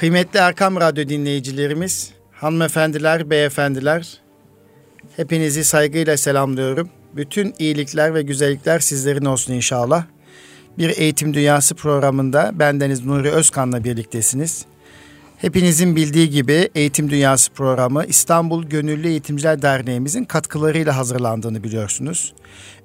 Kıymetli Erkam Radyo dinleyicilerimiz, hanımefendiler, beyefendiler, hepinizi saygıyla selamlıyorum. Bütün iyilikler ve güzellikler sizlerin olsun inşallah. Bir Eğitim Dünyası programında bendeniz Nuri Özkan'la birliktesiniz. Hepinizin bildiği gibi Eğitim Dünyası programı İstanbul Gönüllü Eğitimciler Derneğimizin katkılarıyla hazırlandığını biliyorsunuz.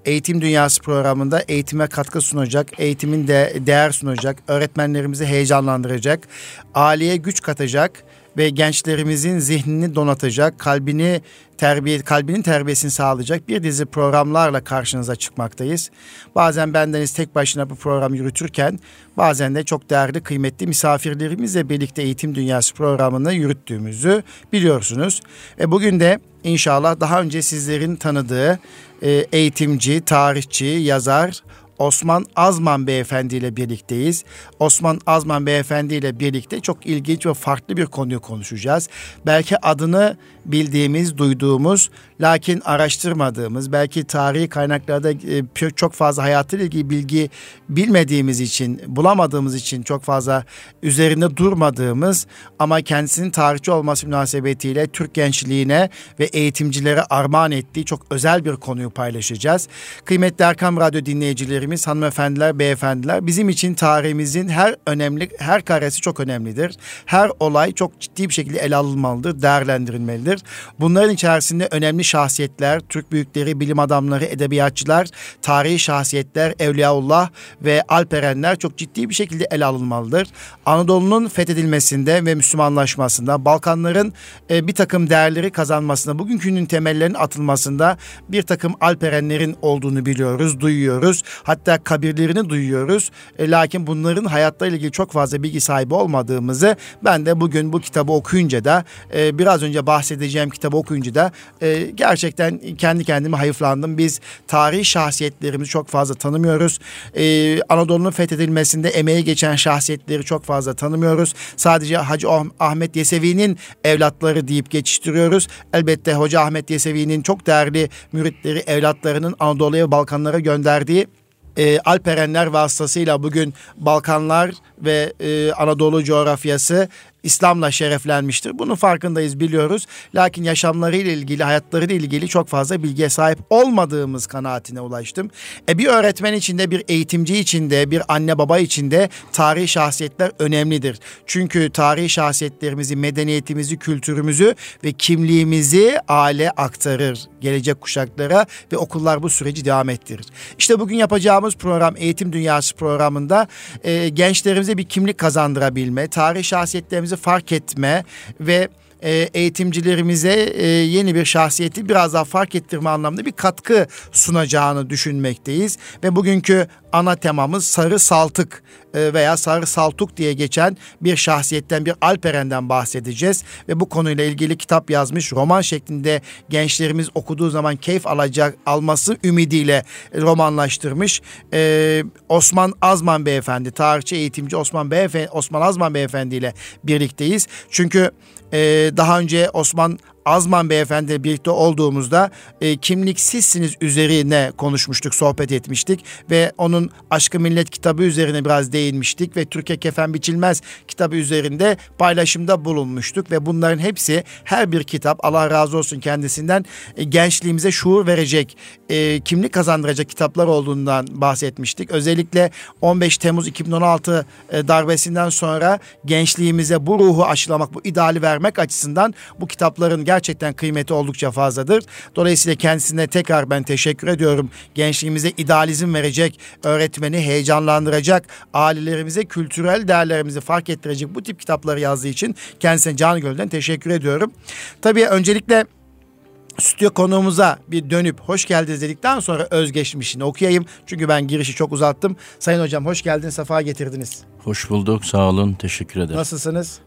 Eğitim Dünyası programında eğitime katkı sunacak, eğitimin de değer sunacak, öğretmenlerimizi heyecanlandıracak, aileye güç katacak ve gençlerimizin zihnini donatacak, kalbini terbiye kalbinin terbiyesini sağlayacak bir dizi programlarla karşınıza çıkmaktayız. Bazen bendeniz tek başına bu program yürütürken bazen de çok değerli kıymetli misafirlerimizle birlikte Eğitim Dünyası programını yürüttüğümüzü biliyorsunuz. Ve bugün de inşallah daha önce sizlerin tanıdığı e, eğitimci, tarihçi, yazar Osman Azman Beyefendi ile birlikteyiz. Osman Azman Beyefendi ile birlikte çok ilginç ve farklı bir konuyu konuşacağız. Belki adını bildiğimiz, duyduğumuz lakin araştırmadığımız, belki tarihi kaynaklarda e, çok fazla hayatıyla ilgili bilgi bilmediğimiz için, bulamadığımız için çok fazla üzerinde durmadığımız ama kendisinin tarihçi olması münasebetiyle Türk gençliğine ve eğitimcilere armağan ettiği çok özel bir konuyu paylaşacağız. Kıymetli Erkam Radyo dinleyicilerimiz, hanımefendiler, beyefendiler bizim için tarihimizin her önemli, her karesi çok önemlidir. Her olay çok ciddi bir şekilde ele alınmalıdır, değerlendirilmelidir. Bunların içerisinde önemli şahsiyetler, Türk büyükleri, bilim adamları, edebiyatçılar, tarihi şahsiyetler, Evliyaullah ve Alperenler çok ciddi bir şekilde ele alınmalıdır. Anadolu'nun fethedilmesinde ve Müslümanlaşmasında, Balkanların e, bir takım değerleri kazanmasında, bugünkünün temellerinin atılmasında bir takım Alperenlerin olduğunu biliyoruz, duyuyoruz. Hatta kabirlerini duyuyoruz. E, lakin bunların hayatlarıyla ilgili çok fazla bilgi sahibi olmadığımızı ben de bugün bu kitabı okuyunca da e, biraz önce bahsedeceğim kitabı okuyunca da e, gerçekten kendi kendime hayıflandım. Biz tarihi şahsiyetlerimizi çok fazla tanımıyoruz. Ee, Anadolu'nun fethedilmesinde emeği geçen şahsiyetleri çok fazla tanımıyoruz. Sadece Hacı Ahmet Yesevi'nin evlatları deyip geçiştiriyoruz. Elbette Hoca Ahmet Yesevi'nin çok değerli müritleri evlatlarının Anadolu'ya Balkanlara gönderdiği e, Alperenler vasıtasıyla bugün Balkanlar ve e, Anadolu coğrafyası İslam'la şereflenmiştir. Bunun farkındayız biliyoruz. Lakin yaşamlarıyla ilgili, hayatlarıyla ilgili çok fazla bilgiye sahip olmadığımız kanaatine ulaştım. E bir öğretmen içinde, bir eğitimci içinde, bir anne baba içinde tarihi şahsiyetler önemlidir. Çünkü tarihi şahsiyetlerimizi, medeniyetimizi, kültürümüzü ve kimliğimizi aile aktarır gelecek kuşaklara ve okullar bu süreci devam ettirir. İşte bugün yapacağımız program Eğitim Dünyası programında e, gençlerimize bir kimlik kazandırabilme, tarih şahsiyetlerimizi fark etme ve e, eğitimcilerimize e, yeni bir şahsiyeti biraz daha fark ettirme anlamında bir katkı sunacağını düşünmekteyiz. Ve bugünkü ana temamız Sarı Saltık e, veya Sarı Saltuk diye geçen bir şahsiyetten bir Alperen'den bahsedeceğiz. Ve bu konuyla ilgili kitap yazmış roman şeklinde gençlerimiz okuduğu zaman keyif alacak alması ümidiyle romanlaştırmış. Ee, Osman Azman Beyefendi, tarihçi eğitimci Osman Beyefendi, Osman Azman Beyefendi ile birlikteyiz. Çünkü e, daha önce Osman Azman Beyefendi birlikte olduğumuzda e, kimliksizsiniz üzerine konuşmuştuk, sohbet etmiştik ve onun Aşkı Millet kitabı üzerine biraz değinmiştik ve Türkiye Kefen Biçilmez kitabı üzerinde paylaşımda bulunmuştuk ve bunların hepsi her bir kitap Allah razı olsun kendisinden e, gençliğimize şuur verecek, e, kimlik kazandıracak kitaplar olduğundan bahsetmiştik. Özellikle 15 Temmuz 2016 e, darbesinden sonra gençliğimize bu ruhu aşılamak, bu ideali vermek açısından bu kitapların gerçekten kıymeti oldukça fazladır. Dolayısıyla kendisine tekrar ben teşekkür ediyorum. Gençliğimize idealizm verecek, öğretmeni heyecanlandıracak, ailelerimize kültürel değerlerimizi fark ettirecek bu tip kitapları yazdığı için kendisine canı gölden teşekkür ediyorum. Tabii öncelikle stüdyo konuğumuza bir dönüp hoş geldiniz dedikten sonra özgeçmişini okuyayım. Çünkü ben girişi çok uzattım. Sayın hocam hoş geldiniz, sefa getirdiniz. Hoş bulduk, sağ olun, teşekkür ederim. Nasılsınız?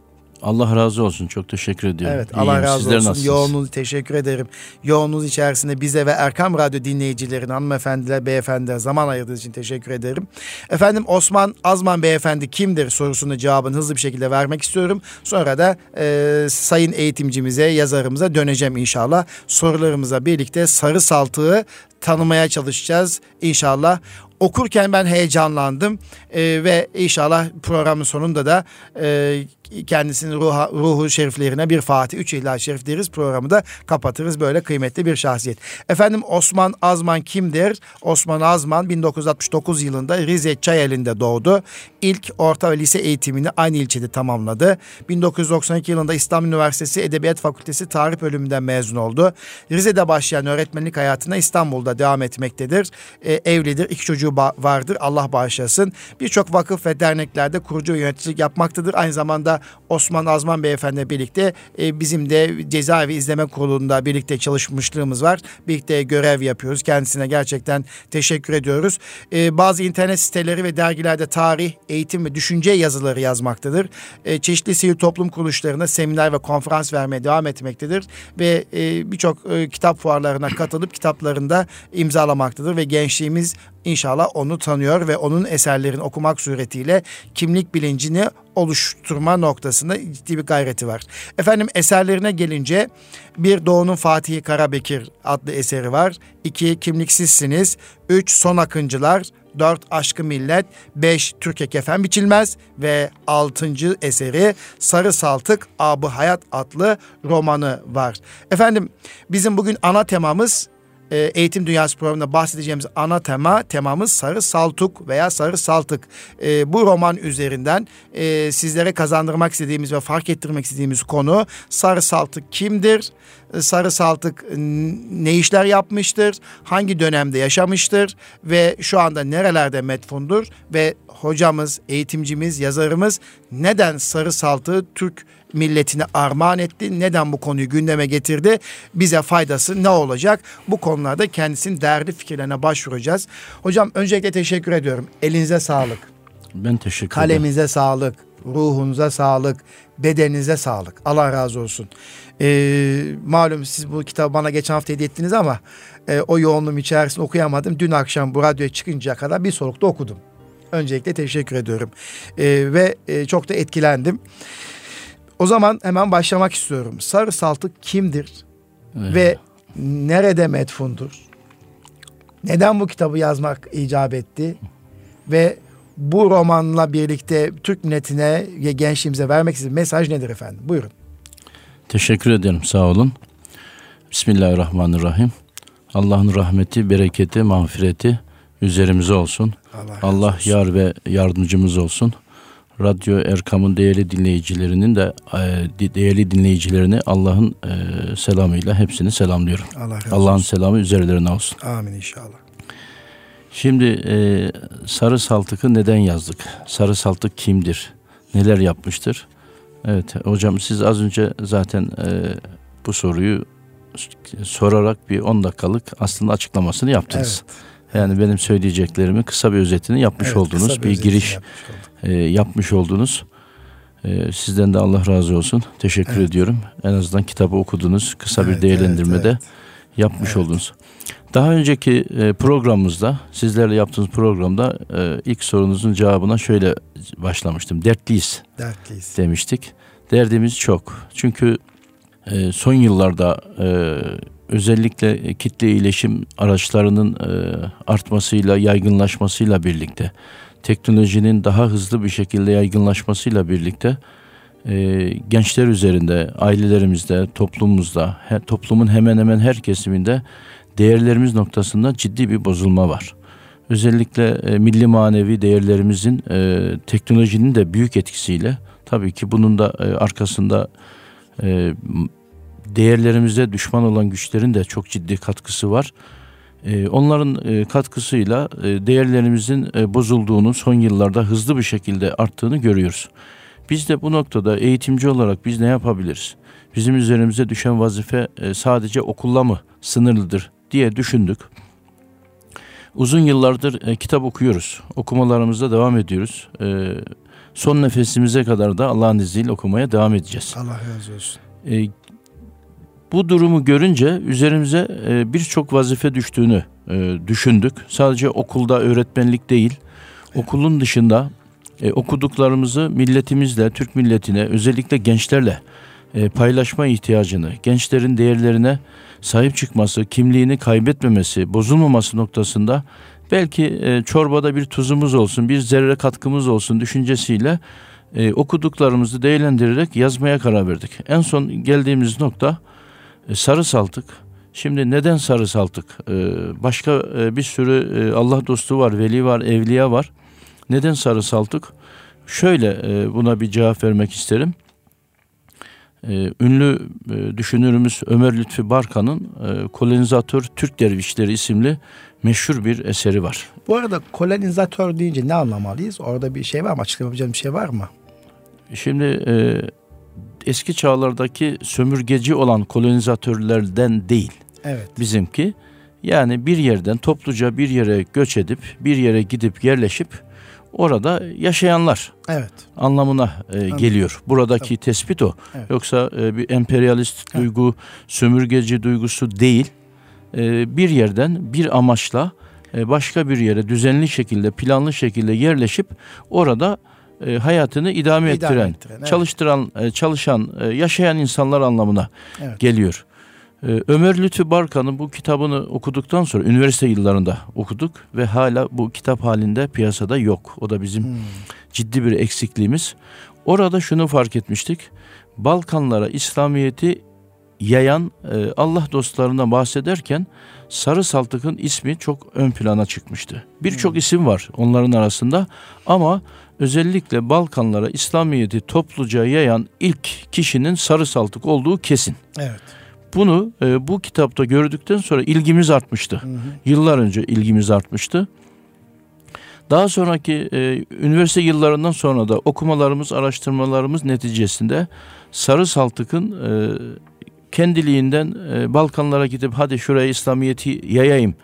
Allah razı olsun. Çok teşekkür ediyorum. Evet İyiyim. Allah razı Sizler olsun. Nasılsınız? Yoğunluğunuz teşekkür ederim. Yoğunluğunuz içerisinde bize ve Erkam Radyo dinleyicilerin hanımefendiler, beyefendiler zaman ayırdığınız için teşekkür ederim. Efendim Osman Azman beyefendi kimdir sorusunu cevabını hızlı bir şekilde vermek istiyorum. Sonra da e, sayın eğitimcimize, yazarımıza döneceğim inşallah. Sorularımıza birlikte sarı saltığı tanımaya çalışacağız inşallah. Okurken ben heyecanlandım e, ve inşallah programın sonunda da e, kendisinin ruha, ruhu şeriflerine bir Fatih Üç İhlas Şerif deriz. Programı da kapatırız. Böyle kıymetli bir şahsiyet. Efendim Osman Azman kimdir? Osman Azman 1969 yılında Rize Çayeli'nde doğdu. İlk orta ve lise eğitimini aynı ilçede tamamladı. 1992 yılında İstanbul Üniversitesi Edebiyat Fakültesi Tarih bölümünden mezun oldu. Rize'de başlayan öğretmenlik hayatına İstanbul'da devam etmektedir. E, evlidir. iki çocuğu vardır. Allah bağışlasın. Birçok vakıf ve derneklerde kurucu ve yöneticilik yapmaktadır. Aynı zamanda Osman Azman Beyefendi birlikte e, bizim de cezaevi izleme kurulunda birlikte çalışmışlığımız var. Birlikte görev yapıyoruz. Kendisine gerçekten teşekkür ediyoruz. E, bazı internet siteleri ve dergilerde tarih, eğitim ve düşünce yazıları yazmaktadır. E, çeşitli sivil toplum kuruluşlarına seminer ve konferans vermeye devam etmektedir. Ve e, birçok e, kitap fuarlarına katılıp kitaplarında imzalamaktadır. Ve gençliğimiz inşallah onu tanıyor ve onun eserlerini okumak suretiyle kimlik bilincini oluşturma noktasında ciddi bir gayreti var. Efendim eserlerine gelince bir Doğu'nun Fatihi Karabekir adlı eseri var. İki Kimliksizsiniz. Üç Son Akıncılar. Dört Aşkı Millet. Beş Türkiye Kefen Biçilmez. Ve altıncı eseri Sarı Saltık Abı Hayat adlı romanı var. Efendim bizim bugün ana temamız e, Eğitim Dünyası programında bahsedeceğimiz ana tema temamız Sarı Saltuk veya Sarı Saltık. E, bu roman üzerinden e, sizlere kazandırmak istediğimiz ve fark ettirmek istediğimiz konu Sarı Saltık kimdir? Sarı Saltık ne işler yapmıştır? Hangi dönemde yaşamıştır? Ve şu anda nerelerde metfundur? Ve hocamız, eğitimcimiz, yazarımız neden Sarı Saltığı Türk milletine armağan etti. Neden bu konuyu gündeme getirdi? Bize faydası ne olacak? Bu konularda kendisinin değerli fikirlerine başvuracağız. Hocam öncelikle teşekkür ediyorum. Elinize sağlık. Ben teşekkür ederim. Kalemize sağlık, ruhunuza sağlık, bedeninize sağlık. Allah razı olsun. Ee, malum siz bu kitabı bana geçen hafta hediye ettiniz ama e, o yoğunluğum içerisinde okuyamadım. Dün akşam bu radyoya çıkıncaya kadar bir solukta okudum. Öncelikle teşekkür ediyorum. Ee, ve e, çok da etkilendim. O zaman hemen başlamak istiyorum. Sarı Saltık kimdir? Evet. Ve nerede metfundur? Neden bu kitabı yazmak icap etti? Ve bu romanla birlikte Türk milletine ve gençliğimize vermek istediği mesaj nedir efendim? Buyurun. Teşekkür ederim. Sağ olun. Bismillahirrahmanirrahim. Allah'ın rahmeti, bereketi, mağfireti üzerimize olsun. Allah, Allah olsun. yar ve yardımcımız olsun. Radyo Erkam'ın değerli dinleyicilerinin de e, değerli dinleyicilerini Allah'ın e, selamıyla hepsini selamlıyorum. Allah Allah'ın selamı üzerlerine olsun. Amin inşallah. Şimdi e, Sarı Saltık'ı neden yazdık? Sarı Saltık kimdir? Neler yapmıştır? Evet hocam siz az önce zaten e, bu soruyu sorarak bir 10 dakikalık aslında açıklamasını yaptınız. Evet. Yani benim söyleyeceklerimi kısa bir özetini yapmış evet, oldunuz. Bir, bir giriş e, yapmış oldunuz. E, sizden de Allah razı olsun. Teşekkür evet. ediyorum. En azından kitabı okudunuz. Kısa evet, bir değerlendirmede evet, evet. yapmış evet. oldunuz. Daha önceki e, programımızda, sizlerle yaptığımız programda ilk sorunuzun cevabına şöyle başlamıştım. Dertliyiz, Dertliyiz. demiştik. Derdimiz çok. Çünkü son yıllarda özellikle kitle iletişim araçlarının artmasıyla, yaygınlaşmasıyla birlikte, teknolojinin daha hızlı bir şekilde yaygınlaşmasıyla birlikte e, gençler üzerinde, ailelerimizde, toplumumuzda, he, toplumun hemen hemen her kesiminde değerlerimiz noktasında ciddi bir bozulma var. Özellikle e, milli manevi değerlerimizin e, teknolojinin de büyük etkisiyle tabii ki bunun da e, arkasında e, değerlerimize düşman olan güçlerin de çok ciddi katkısı var. Ee, onların e, katkısıyla e, değerlerimizin e, bozulduğunu son yıllarda hızlı bir şekilde arttığını görüyoruz. Biz de bu noktada eğitimci olarak biz ne yapabiliriz? Bizim üzerimize düşen vazife sadece okulla mı sınırlıdır diye düşündük. Uzun yıllardır kitap okuyoruz. Okumalarımıza devam ediyoruz. son nefesimize kadar da Allah'ın izniyle okumaya devam edeceğiz. Allah razı olsun. Bu durumu görünce üzerimize e, birçok vazife düştüğünü e, düşündük. Sadece okulda öğretmenlik değil, okulun dışında e, okuduklarımızı milletimizle, Türk milletine, özellikle gençlerle paylaşma ihtiyacını, gençlerin değerlerine sahip çıkması, kimliğini kaybetmemesi, bozulmaması noktasında belki çorbada bir tuzumuz olsun, bir zerre katkımız olsun düşüncesiyle okuduklarımızı değerlendirerek yazmaya karar verdik. En son geldiğimiz nokta sarı saltık. Şimdi neden sarı saltık? E, başka e, bir sürü e, Allah dostu var, veli var, evliya var. Neden sarı saltık? Şöyle e, buna bir cevap vermek isterim. E, ünlü e, düşünürümüz Ömer Lütfi Barkan'ın e, Kolonizatör Türk Dervişleri isimli meşhur bir eseri var. Bu arada kolonizatör deyince ne anlamalıyız? Orada bir şey var mı? Açıklayabileceğim bir şey var mı? Şimdi e, eski çağlardaki sömürgeci olan kolonizatörlerden değil. Evet. Bizimki yani bir yerden topluca bir yere göç edip bir yere gidip yerleşip orada yaşayanlar Evet. anlamına e, geliyor. Buradaki Tamam. tespit o. Evet. Yoksa e, bir emperyalist Evet. duygu, sömürgeci duygusu değil. E, bir yerden bir amaçla e, başka bir yere düzenli şekilde, planlı şekilde yerleşip orada e, hayatını idame, İdame ettiren, ettiren, evet. çalıştıran, e, çalışan, e, yaşayan insanlar anlamına Evet. geliyor. Ee, Ömer Lütfü Barkan'ın bu kitabını okuduktan sonra üniversite yıllarında okuduk ve hala bu kitap halinde piyasada yok. O da bizim Hmm. ciddi bir eksikliğimiz. Orada şunu fark etmiştik. Balkanlara İslamiyet'i yayan e, Allah dostlarından bahsederken Sarı Saltık'ın ismi çok ön plana çıkmıştı. Birçok isim var onların arasında ama özellikle Balkanlara İslamiyet'i topluca yayan ilk kişinin Sarı Saltık olduğu kesin. Evet. Bunu e, bu kitapta gördükten sonra ilgimiz artmıştı. Hı hı. Yıllar önce ilgimiz artmıştı. Daha sonraki e, üniversite yıllarından sonra da okumalarımız, araştırmalarımız neticesinde Sarı Saltık'ın e, kendiliğinden e, Balkanlara gidip hadi şuraya İslamiyet'i yayayım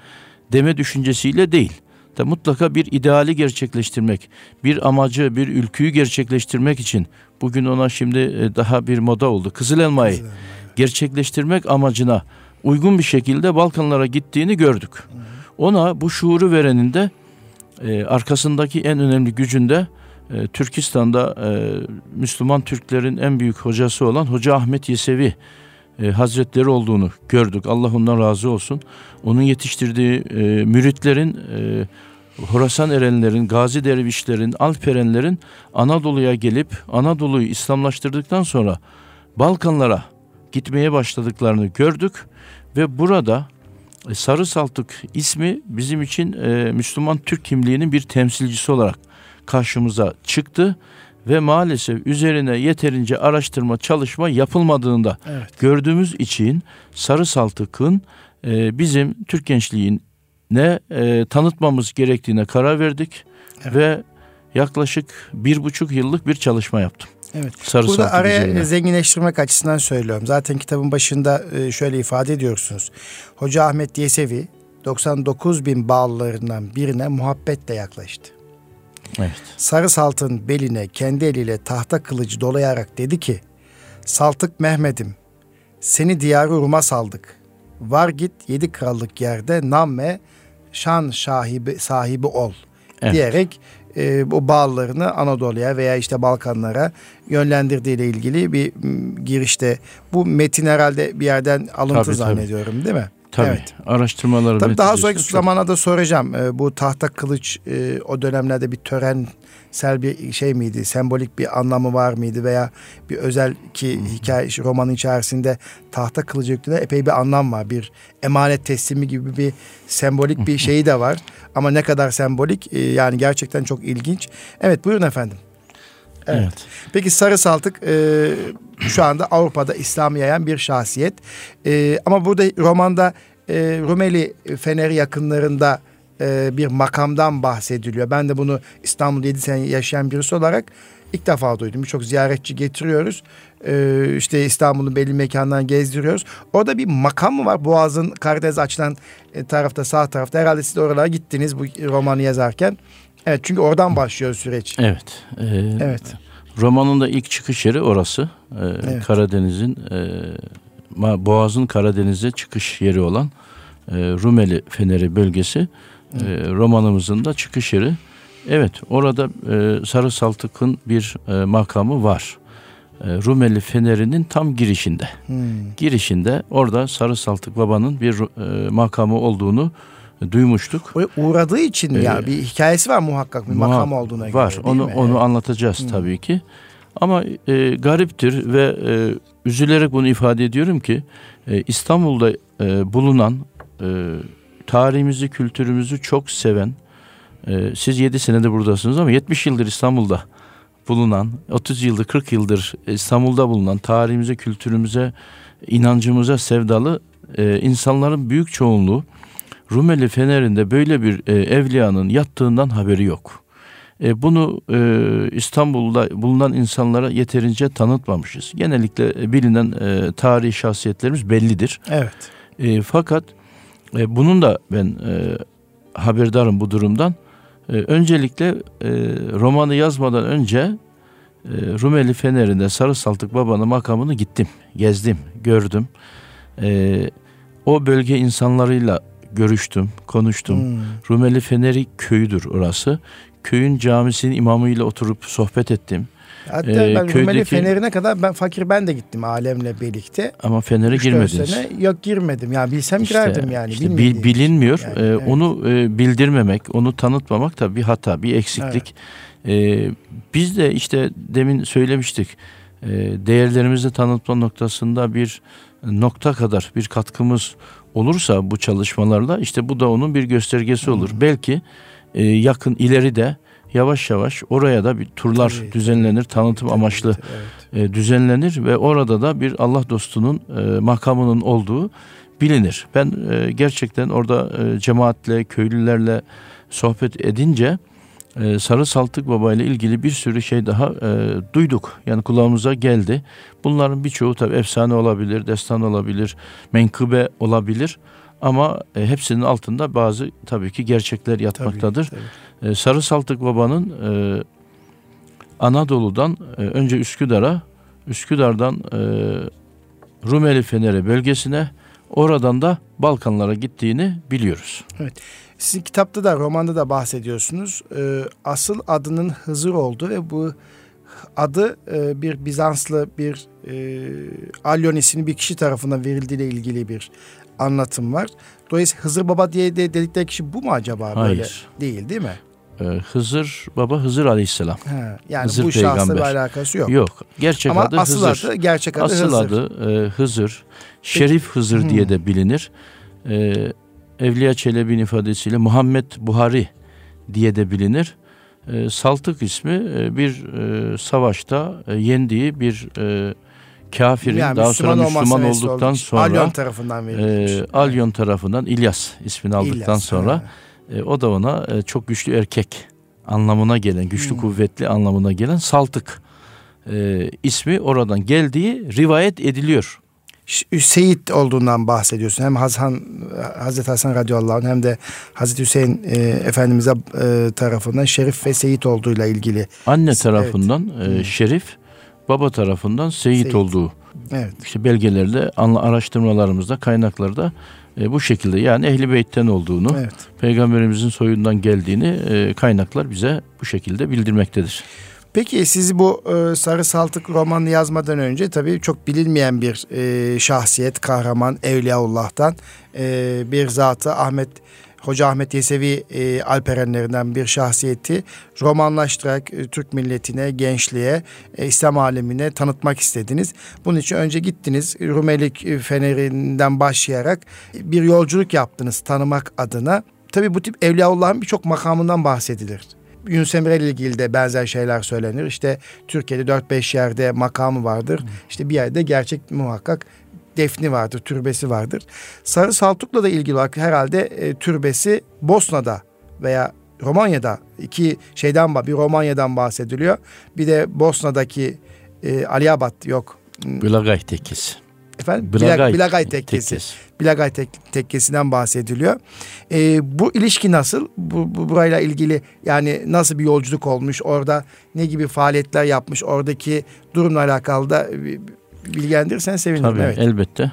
deme düşüncesiyle değil. De mutlaka bir ideali gerçekleştirmek, bir amacı, bir ülküyü gerçekleştirmek için bugün ona şimdi e, daha bir moda oldu. Kızıl elmayı gerçekleştirmek amacına uygun bir şekilde Balkanlara gittiğini gördük. Ona bu şuuru verenin de e, arkasındaki en önemli gücünde e, Türkistan'da e, Müslüman Türklerin en büyük hocası olan Hoca Ahmet Yesevi e, Hazretleri olduğunu gördük. Allah ondan razı olsun. Onun yetiştirdiği e, müritlerin e, Horasan erenlerin, Gazi dervişlerin, Alperenlerin Anadolu'ya gelip Anadolu'yu İslamlaştırdıktan sonra Balkanlara gitmeye başladıklarını gördük ve burada e, Sarı Saltık ismi bizim için e, Müslüman Türk kimliğinin bir temsilcisi olarak karşımıza çıktı ve maalesef üzerine yeterince araştırma çalışma yapılmadığında Evet. gördüğümüz için Sarı Saltık'ın e, bizim Türk gençliğine e, tanıtmamız gerektiğine karar verdik Evet. ve yaklaşık bir buçuk yıllık bir çalışma yaptım. Evet. Sarı Burada araya üzerine. zenginleştirmek açısından söylüyorum. Zaten kitabın başında e, şöyle ifade ediyorsunuz. Hoca Ahmet Yesevi 99 bin bağlılarından birine muhabbetle yaklaştı. Evet. Sarı Salt'ın beline kendi eliyle tahta kılıcı dolayarak dedi ki Saltık Mehmet'im seni diyarı Rum'a saldık. Var git yedi krallık yerde namme şan sahibi, sahibi ol Evet. diyerek e, bu bağlarını Anadolu'ya veya işte Balkanlara yönlendirdiği ile ilgili bir girişte bu metin herhalde bir yerden alıntı Tabii, tabii. zannediyorum değil mi? Tabii. Evet. Araştırmaları Tabii daha sonraki çok- zamana da soracağım. Ee, bu tahta kılıç e, o dönemlerde bir törensel bir şey miydi? Sembolik bir anlamı var mıydı veya bir özel ki hikaye romanın içerisinde tahta kılıcı yüklüğünde epey bir anlam var. Bir emanet teslimi gibi bir sembolik bir şeyi de var. Ama ne kadar sembolik e, yani gerçekten çok ilginç. Evet buyurun efendim. Evet. Evet. Peki Sarı Saltık e, şu anda Avrupa'da İslam'ı yayan bir şahsiyet. E, ama burada romanda e, Rumeli Feneri yakınlarında e, bir makamdan bahsediliyor. Ben de bunu İstanbul'da 7 sene yaşayan birisi olarak ilk defa duydum. Birçok ziyaretçi getiriyoruz. E, işte İstanbul'un belli mekanlarını gezdiriyoruz. Orada bir makam mı var? Boğaz'ın Karadeniz açılan e, tarafta sağ tarafta. Herhalde siz de oralara gittiniz bu romanı yazarken. Evet çünkü oradan başlıyor süreç. Evet. e, Evet. Romanın da ilk çıkış yeri orası. E, Evet. Karadeniz'in e, Boğaz'ın Karadeniz'e çıkış yeri olan e, Rumeli Feneri bölgesi e, romanımızın da çıkış yeri. Evet orada e, Sarı Saltık'ın bir e, makamı var. e, Rumeli Feneri'nin tam girişinde. Hmm. Girişinde orada Sarı Saltık Baba'nın bir e, makamı olduğunu duymuştuk. Oraya uğradığı için Ee, ya bir hikayesi var muhakkak bir Muha- makam olduğuna göre. Var. Onu mi? onu anlatacağız Hmm. tabii ki. Ama e, gariptir ve e, üzülerek bunu ifade ediyorum ki e, İstanbul'da e, bulunan e, tarihimizi, kültürümüzü çok seven e, siz 7 senede buradasınız ama 70 yıldır İstanbul'da bulunan, 30 yıldır, 40 yıldır İstanbul'da bulunan tarihimize, kültürümüze, inancımıza sevdalı e, insanların büyük çoğunluğu Rumeli Feneri'nde böyle bir e, evliyanın yattığından haberi yok. E, bunu e, İstanbul'da bulunan insanlara yeterince tanıtmamışız. Genellikle e, bilinen e, tarihi şahsiyetlerimiz bellidir. Evet. E, fakat e, bunun da ben e, haberdarım bu durumdan. E, öncelikle e, romanı yazmadan önce e, Rumeli Feneri'nde Sarı Saltık Baba'nın makamını gittim, gezdim, gördüm. E, o bölge insanlarıyla görüştüm, konuştum. Hmm. Rumeli Feneri köyüdür orası. Köyün camisinin imamıyla oturup sohbet ettim. Hatta Ee, ben Rumeli köydeki- Feneri'ne kadar ben fakir ben de gittim alemle birlikte. Ama Fener'e 3-4 girmediniz. sene yok girmedim. Yani bilsem İşte- girerdim yani. işte bil- bilinmiyor. Yani, Ee, evet. Onu e, bildirmemek, onu tanıtmamak da bir hata, bir eksiklik. Ee, biz de işte demin söylemiştik. e, değerlerimizi tanıtma noktasında bir nokta kadar bir katkımız olursa bu çalışmalarla işte bu da onun bir göstergesi olur. Belki e, yakın ileride yavaş yavaş oraya da bir turlar Tabii, düzenlenir, tanıtım Tabii, amaçlı evet. e, düzenlenir ve orada da bir Allah dostunun e, makamının olduğu bilinir. Ben e, gerçekten orada e, cemaatle, köylülerle sohbet edince e, Sarı Saltık Baba ile ilgili bir sürü şey daha e, duyduk. Yani kulağımıza geldi. Bunların birçoğu tabi efsane olabilir, destan olabilir, menkıbe olabilir. Ama e, hepsinin altında bazı tabii ki gerçekler yatmaktadır. Tabii, tabii. E, Sarı Saltık Baba'nın e, Anadolu'dan e, önce Üsküdar'a, Üsküdar'dan e, Rumeli Feneri bölgesine, oradan da Balkanlara gittiğini biliyoruz. Sizin kitapta da romanda da bahsediyorsunuz. Ee, asıl adının Hızır oldu ve bu adı e, bir Bizanslı bir e, Alyon isimli bir kişi tarafından verildiğiyle ilgili bir anlatım var. Dolayısıyla Hızır Baba diye de dedikleri kişi bu mu acaba böyle? Hayır. Değil değil mi? E, Hızır Baba Hızır Aleyhisselam. Ha, yani Hızır bu şahsla bir peygamber. alakası yok. Yok. Gerçek Ama adı asıl Hızır. adı gerçek adı Asıl Hızır. adı e, Hızır. Şerif Hızır diye de bilinir. E, Evliya Çelebi'nin ifadesiyle Muhammed Buhari diye de bilinir. E, Saltık ismi e, bir e, savaşta e, yendiği bir e, kafirin Yani daha sonra olması Müslüman olduktan olmuş. sonra Alyon tarafından verilmiş. e, Alyon tarafından İlyas ismini aldıktan İlyas, sonra e, o da ona e, çok güçlü erkek anlamına gelen, güçlü Hmm. kuvvetli anlamına gelen Saltık e, ismi oradan geldiği rivayet ediliyor. Seyit olduğundan bahsediyorsun. Hem Hasan Hazreti Hasan radıyallahu anh hem de Hazreti Hüseyin e, Efendimiz'e e, tarafından Şerif ve Seyit olduğuyla ilgili. Anne Evet. tarafından e, Hmm. Şerif, baba tarafından Seyit, Seyit. olduğu Evet. işte belgelerde, araştırmalarımızda, kaynaklarda e, bu şekilde yani Ehli Beyt'ten olduğunu, Evet. Peygamberimizin soyundan geldiğini e, kaynaklar bize bu şekilde bildirmektedir. Peki sizi bu e, Sarı Saltık romanını yazmadan önce tabii çok bilinmeyen bir e, şahsiyet, kahraman Evliyaullah'tan e, bir zatı Ahmet Hoca Ahmet Yesevi e, Alperenlerinden bir şahsiyeti romanlaştırarak e, Türk milletine, gençliğe, e, İslam alemine tanıtmak istediniz. Bunun için önce gittiniz Rumelik e, Feneri'nden başlayarak bir yolculuk yaptınız tanımak adına. Tabii bu tip Evliyaullah'ın birçok makamından bahsedilir. Yunus Emre ile ilgili de benzer şeyler söylenir. İşte Türkiye'de 4-5 yerde makamı vardır. İşte bir yerde gerçek muhakkak defni vardır, türbesi vardır. Sarı Saltuk'la da ilgili olarak herhalde e, türbesi Bosna'da veya Romanya'da iki şeyden bir Romanya'dan bahsediliyor. Bir de Bosna'daki e, Aliabat yok. Bilagay tekkesi. Efendim Bilagay, Bilagay, Bilagay tekkesi. Bilagay tek- tekkesinden bahsediliyor. Ee, bu ilişki nasıl? Bu, bu burayla ilgili yani nasıl bir yolculuk olmuş? Orada ne gibi faaliyetler yapmış? Oradaki durumla alakalı da bilgilendirirsen sevinirim. Tabii evet. elbette.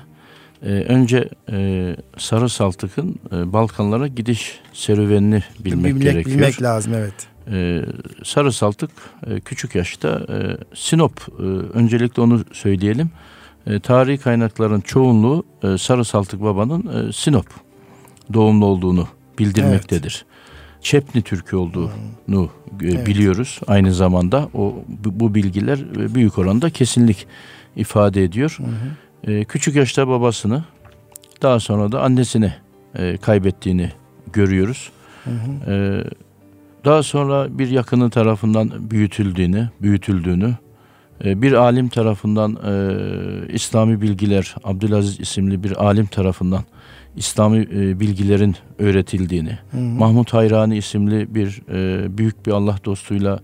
Ee, önce e, Sarı Saltık'ın e, Balkanlara gidiş serüvenini bilmek, bilmek, gerekiyor. bilmek lazım evet. E, Sarı Saltık e, küçük yaşta e, Sinop e, öncelikle onu söyleyelim. E, tarihi kaynakların çoğunluğu e, Sarı Saltık Baba'nın e, Sinop doğumlu olduğunu bildirmektedir. Evet. Çepni Türkü olduğunu hmm. evet. biliyoruz. Aynı zamanda o bu bilgiler e, büyük oranda kesinlik ifade ediyor. Hı E, küçük yaşta babasını daha sonra da annesini e, kaybettiğini görüyoruz. Hı hı. E, daha sonra bir yakını tarafından büyütüldüğünü, büyütüldüğünü, e, bir alim tarafından e, İslami bilgiler, Abdülaziz isimli bir alim tarafından İslami e, bilgilerin öğretildiğini, hı hı. Mahmut Hayrani isimli bir e, büyük bir Allah dostuyla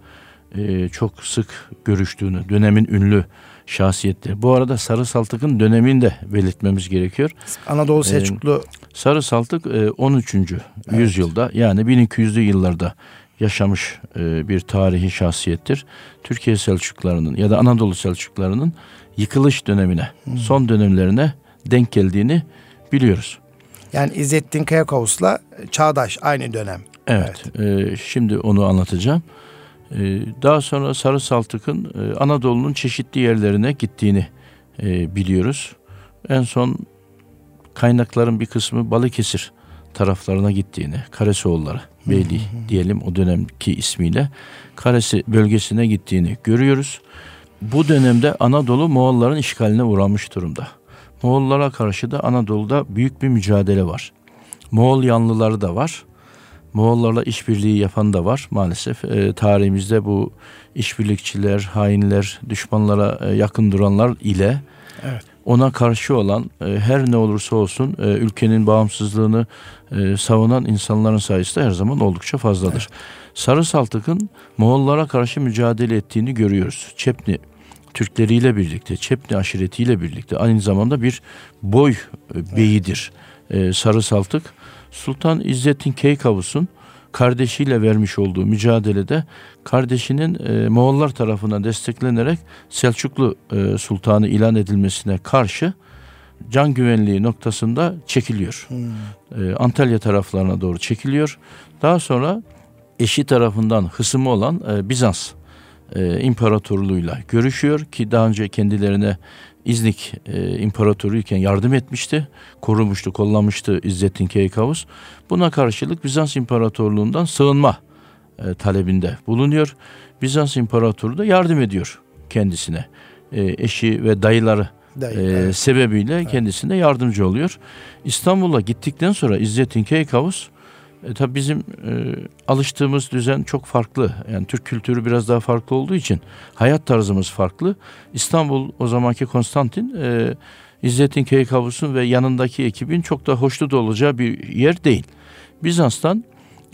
e, çok sık görüştüğünü, dönemin ünlü şahsiyetleri. Bu arada Sarı Saltık'ın dönemini de belirtmemiz gerekiyor. Anadolu ee, Selçuklu. Ee, Sarı Saltık e, 13. Evet. yüzyılda yani 1200'lü yıllarda yaşamış e, bir tarihi şahsiyettir. Türkiye Selçuklarının ya da Anadolu Selçuklarının yıkılış dönemine, hmm. son dönemlerine denk geldiğini biliyoruz. Yani İzzettin Kayakavus'la çağdaş aynı dönem. Evet, evet. E, şimdi onu anlatacağım. E, daha sonra Sarı Saltık'ın e, Anadolu'nun çeşitli yerlerine gittiğini e, biliyoruz. En son kaynakların bir kısmı Balıkesir taraflarına gittiğini, Karesoğulları, Beyli diyelim o dönemki ismiyle Karesi bölgesine gittiğini görüyoruz. Bu dönemde Anadolu Moğolların işgaline uğramış durumda. Moğollara karşı da Anadolu'da büyük bir mücadele var. Moğol yanlıları da var. Moğollarla işbirliği yapan da var maalesef. E, tarihimizde bu işbirlikçiler, hainler, düşmanlara e, yakın duranlar ile evet. Ona karşı olan e, her ne olursa olsun e, ülkenin bağımsızlığını e, savunan insanların sayısı da her zaman oldukça fazladır. Evet. Sarı Saltık'ın Moğollara karşı mücadele ettiğini görüyoruz. Çepni Türkleriyle birlikte, Çepni aşiretiyle birlikte aynı zamanda bir boy beyidir. E, Sarı Saltık Sultan İzzettin Keykavus'un kardeşiyle vermiş olduğu mücadelede kardeşinin e, Moğollar tarafından desteklenerek Selçuklu e, Sultanı ilan edilmesine karşı can güvenliği noktasında çekiliyor. Hmm. E, Antalya taraflarına doğru çekiliyor. Daha sonra eşi tarafından hısımı olan e, Bizans e, imparatorluğuyla görüşüyor ki daha önce kendilerine İznik e, imparatoruyken yardım etmişti, korumuştu, kollamıştı İzzettin Keykavus. Buna karşılık Bizans İmparatorluğundan sığınma e, talebinde bulunuyor. Bizans İmparatoru da yardım ediyor kendisine. E, eşi ve dayıları Dayı, e, sebebiyle evet. kendisine yardımcı oluyor. İstanbul'a gittikten sonra İzzettin Keykavus e, tabii bizim e, alıştığımız düzen çok farklı. Yani Türk kültürü biraz daha farklı olduğu için hayat tarzımız farklı. İstanbul o zamanki Konstantin e, İzzettin Keykavus'un ve yanındaki ekibin çok da hoşnut olacağı bir yer değil. Bizans'tan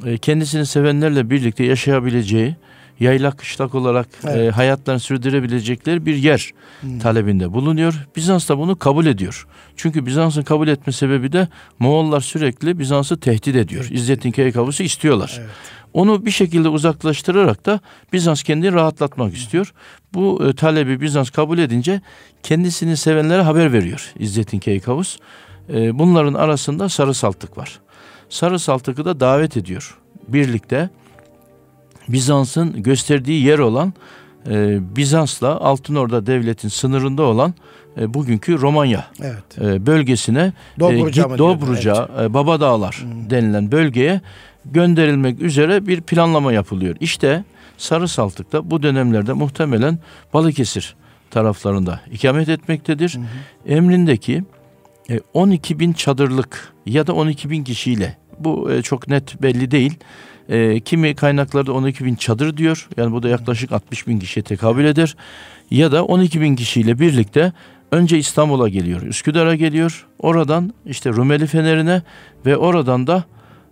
e, kendisini sevenlerle birlikte yaşayabileceği yaylak kışlak olarak e, evet. e, hayatlarını sürdürebilecekleri bir yer hmm. talebinde bulunuyor. Bizans da bunu kabul ediyor. Çünkü Bizans'ın kabul etme sebebi de Moğollar sürekli Bizans'ı tehdit ediyor. Evet. İzzettin Keykavus'u istiyorlar. Evet. Onu bir şekilde uzaklaştırarak da Bizans kendini rahatlatmak istiyor. Bu e, talebi Bizans kabul edince kendisini sevenlere haber veriyor İzzettin Keykavus. E, bunların arasında Sarı Saltık var. Sarı Saltık'ı da davet ediyor. Birlikte Bizans'ın gösterdiği yer olan e, Bizans'la Altınorda Devlet'in sınırında olan e, bugünkü Romanya evet. e, bölgesine Dobruca, e, Dobruca evet. e, Baba Dağlar hmm. denilen bölgeye gönderilmek üzere bir planlama yapılıyor. İşte Sarı Saltık'ta bu dönemlerde muhtemelen Balıkesir taraflarında ikamet etmektedir. Hı Emrindeki e, 12 bin çadırlık ya da 12 bin kişiyle bu e, çok net belli değil e, kimi kaynaklarda 12 bin çadır diyor. Yani bu da yaklaşık 60 bin kişiye tekabül eder. Ya da 12 bin kişiyle birlikte önce İstanbul'a geliyor. Üsküdar'a geliyor. Oradan işte Rumeli Feneri'ne ve oradan da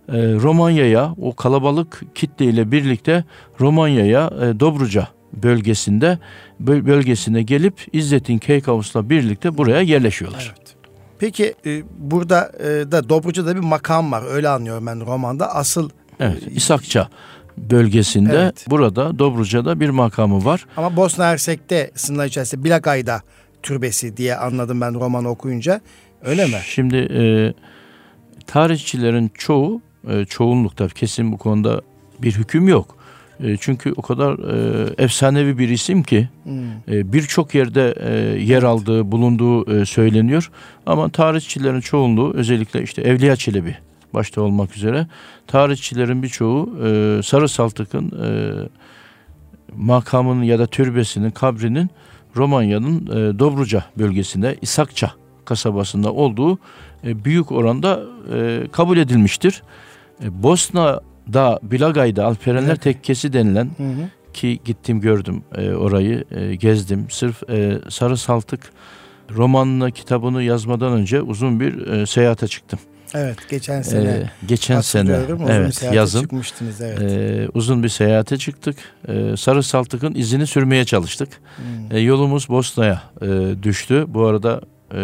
e, Romanya'ya o kalabalık kitleyle birlikte Romanya'ya e, Dobruca bölgesinde bölgesine gelip İzzettin Keykavus'la birlikte buraya yerleşiyorlar. Evet. Peki e, burada e, da Dobruca'da bir makam var öyle anlıyorum ben romanda. Asıl Evet, İshakça bölgesinde evet. burada Dobruca'da bir makamı var. Ama Bosna Hersek'te sınırlar içerisinde Bilakay'da türbesi diye anladım ben romanı okuyunca. Öyle mi? Şimdi e, tarihçilerin çoğu, e, çoğunlukta kesin bu konuda bir hüküm yok. E, çünkü o kadar e, efsanevi bir isim ki hmm. e, birçok yerde e, yer aldığı, bulunduğu e, söyleniyor. Ama tarihçilerin çoğunluğu özellikle işte Evliya Çelebi başta olmak üzere tarihçilerin birçoğu e, Sarı Saltık'ın e, makamının ya da türbesinin, kabrinin Romanya'nın e, Dobruca bölgesinde İshakça kasabasında olduğu e, büyük oranda e, kabul edilmiştir. E, Bosna'da Bilagay'da Alperenler evet. Tekkesi denilen hı hı. ki gittim gördüm e, orayı e, gezdim. Sırf e, Sarı Saltık romanını kitabını yazmadan önce uzun bir e, seyahate çıktım. Evet geçen sene. Ee, geçen sene evet yazın çıkmıştınız evet. E, uzun bir seyahate çıktık. E, Sarı Saltık'ın izini sürmeye çalıştık. Hmm. E, yolumuz Bosna'ya e, düştü. Bu arada e,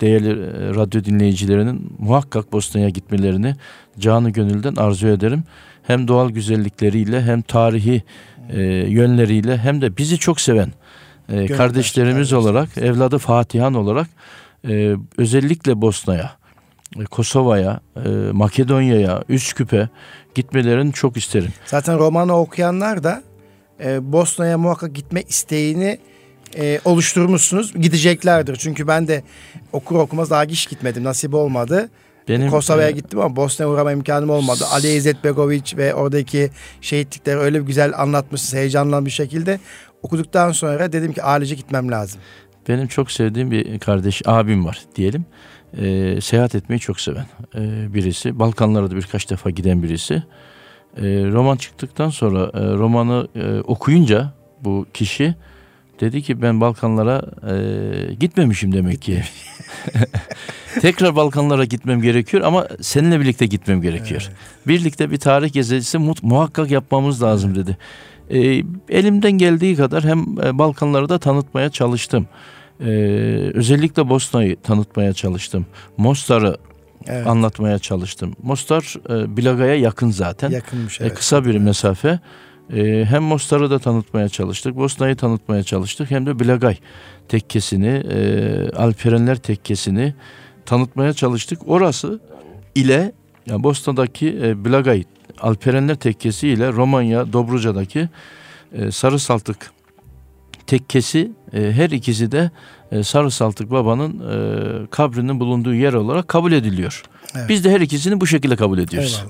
değerli e, radyo dinleyicilerinin muhakkak Bosna'ya gitmelerini canı gönülden arzu ederim. Hem doğal güzellikleriyle hem tarihi e, yönleriyle hem de bizi çok seven e, kardeşlerimiz olarak, evladı Fatihan olarak e, özellikle Bosna'ya, Kosova'ya, e, Makedonya'ya, Üsküp'e gitmelerini çok isterim. Zaten romanı okuyanlar da e, Bosna'ya muhakkak gitme isteğini e, oluşturmuşsunuz. Gideceklerdir. Çünkü ben de okur okumaz daha hiç gitmedim. Nasip olmadı. Benim Kosova'ya e, gittim ama Bosna'ya uğrama imkanım olmadı. Ali İzzet Begoviç ve oradaki şehitlikleri öyle bir güzel anlatmışsınız heyecanlı bir şekilde. Okuduktan sonra dedim ki ailece gitmem lazım. Benim çok sevdiğim bir kardeş abim var diyelim. E, seyahat etmeyi çok seven e, birisi. Balkanlara da birkaç defa giden birisi. E, roman çıktıktan sonra e, romanı e, okuyunca bu kişi Dedi ki ben Balkanlara e, gitmemişim demek ki. Tekrar Balkanlara gitmem gerekiyor ama seninle birlikte gitmem gerekiyor. Evet. Birlikte bir tarih gezisi muhakkak yapmamız lazım dedi. E, elimden geldiği kadar hem e, Balkanları da tanıtmaya çalıştım. E, özellikle Bosna'yı tanıtmaya çalıştım. Mostar'ı evet. anlatmaya çalıştım. Mostar e, Bilaga'ya yakın zaten. Yakınmış e, evet. E, kısa bir mesafe. E, hem Mostar'ı da tanıtmaya çalıştık, Bosna'yı tanıtmaya çalıştık hem de Bilagay tekkesini, e, Alperenler tekkesini tanıtmaya çalıştık. Orası ile yani Bosna'daki e, Bilagay Alperenler tekkesi ile Romanya Dobruca'daki e, Sarı Saltık tekkesi e, her ikisi de e, Sarı Saltık Baba'nın e, kabrinin bulunduğu yer olarak kabul ediliyor. Evet. Biz de her ikisini bu şekilde kabul ediyoruz.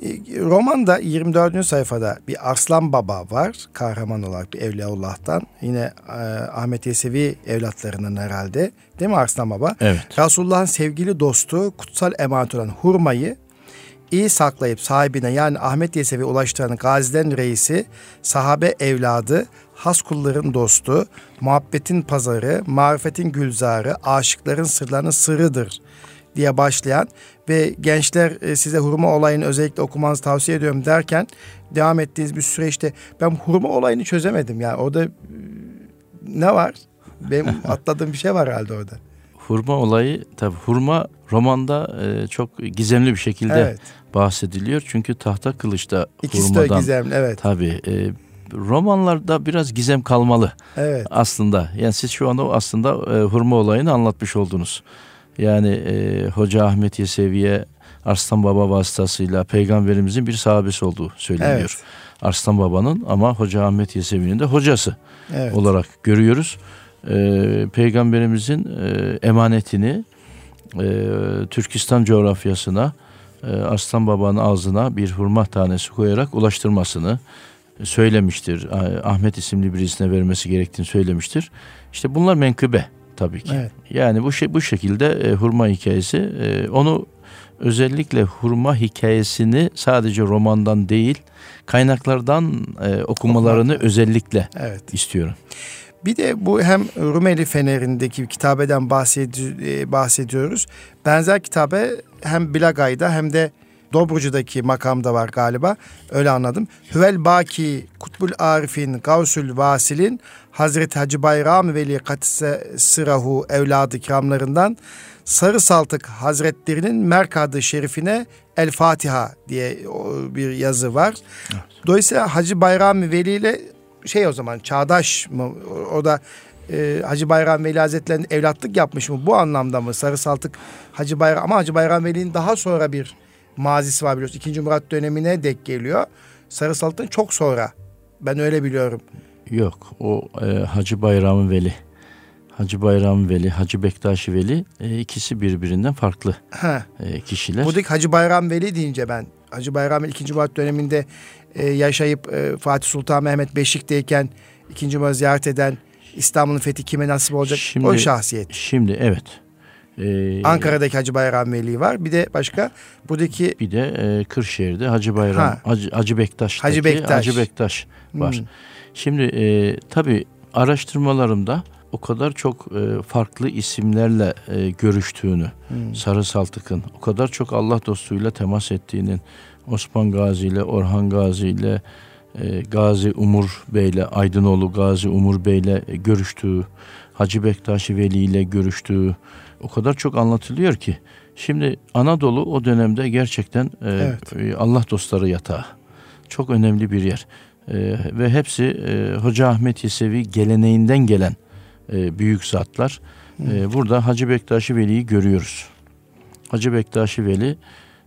Eyvallah. E, romanda 24. sayfada bir Arslan Baba var. Kahraman olarak bir Evliyaullah'tan. Yine e, Ahmet Yesevi evlatlarından herhalde. Değil mi Arslan Baba? Evet. Resulullah'ın sevgili dostu kutsal emanet olan hurmayı iyi saklayıp sahibine yani Ahmet Yesevi ulaştıran gazilerin reisi, sahabe evladı, has kulların dostu, muhabbetin pazarı, marifetin gülzarı, aşıkların sırlarının sırrıdır diye başlayan ve gençler e, size hurma olayını özellikle okumanızı tavsiye ediyorum derken devam ettiğiniz bir süreçte ben hurma olayını çözemedim. Yani orada e, ne var? Benim atladığım bir şey var herhalde orada. Hurma olayı tabi hurma romanda e, çok gizemli bir şekilde evet. bahsediliyor. Çünkü tahta kılıçta İkisi hurmadan. de gizemli evet. Tabi e, romanlarda biraz gizem kalmalı evet. aslında. Yani siz şu anda aslında e, hurma olayını anlatmış oldunuz. Yani e, Hoca Ahmet Yesevi'ye Arslan Baba vasıtasıyla peygamberimizin bir sahabesi olduğu söyleniyor. Evet. Arslan Baba'nın ama Hoca Ahmet Yesevi'nin de hocası evet. olarak görüyoruz. E, peygamberimizin e, emanetini e, Türkistan coğrafyasına e, Arslan Baba'nın ağzına bir hurma tanesi koyarak ulaştırmasını söylemiştir. Ahmet isimli birisine vermesi gerektiğini söylemiştir. İşte bunlar menkıbe tabii ki. Evet. Yani bu şey bu şekilde e, hurma hikayesi e, onu özellikle hurma hikayesini sadece romandan değil kaynaklardan e, okumalarını Okumak. özellikle evet. istiyorum. Bir de bu hem Rumeli Feneri'ndeki kitabeden e, bahsediyoruz. Benzer kitabe hem Bilagay'da hem de Dobrucu'daki makamda var galiba. Öyle anladım. Hüvel Baki, Kutbul Arif'in, Gavsül Vasil'in Hazreti Hacı Bayram Veli Katise Sırahu evladı kiramlarından Sarı Saltık Hazretlerinin Merkadı Şerifine El Fatiha diye bir yazı var. Evet. Dolayısıyla Hacı Bayram Veli ile şey o zaman çağdaş mı? O da e, Hacı Bayram Veli Hazretleri'nin evlatlık yapmış mı? Bu anlamda mı? Sarı Saltık Hacı Bayram ama Hacı Bayram Veli'nin daha sonra bir mazisi var biliyorsun. İkinci Murat dönemine dek geliyor. Sarı Saltık'tan çok sonra Ben öyle biliyorum. Yok o e, Hacı Bayram Veli. Hacı Bayram Veli, Hacı Bektaşi Veli e, ikisi birbirinden farklı Ha. e, kişiler. Buradaki Hacı Bayram Veli deyince ben Hacı Bayram Veli 2. Murat döneminde e, yaşayıp e, Fatih Sultan Mehmet Beşik'teyken 2. Murat ziyaret eden İstanbul'un fethi kime nasip olacak Şimdi- o şahsiyet. Şimdi evet. E, Ankara'daki Hacı Bayram Veli var. Bir de başka buradaki Bir de e, Kırşehir'de Hacı Bayram, Ha. Hacı, Hacı Bektaş'taki Hacı Bektaş. Hacı Bektaş var. Hmm. Şimdi e, tabii araştırmalarımda o kadar çok e, farklı isimlerle e, görüştüğünü, Hmm. Sarı Saltık'ın o kadar çok Allah dostuyla temas ettiğinin, Osman Gazi ile, Orhan Gazi ile, e, Gazi Umur Bey'le, Aydınoğlu Gazi Umur Bey'le e, görüştüğü, Hacı Bektaşi Veli ile görüştüğü o kadar çok anlatılıyor ki. Şimdi Anadolu o dönemde gerçekten e, Evet. e, Allah dostları yatağı. Çok önemli bir yer. E, ve hepsi e, Hoca Ahmet Yesevi geleneğinden gelen e, büyük zatlar. E, burada Hacı Bektaşi Veli'yi görüyoruz. Hacı Bektaşi Veli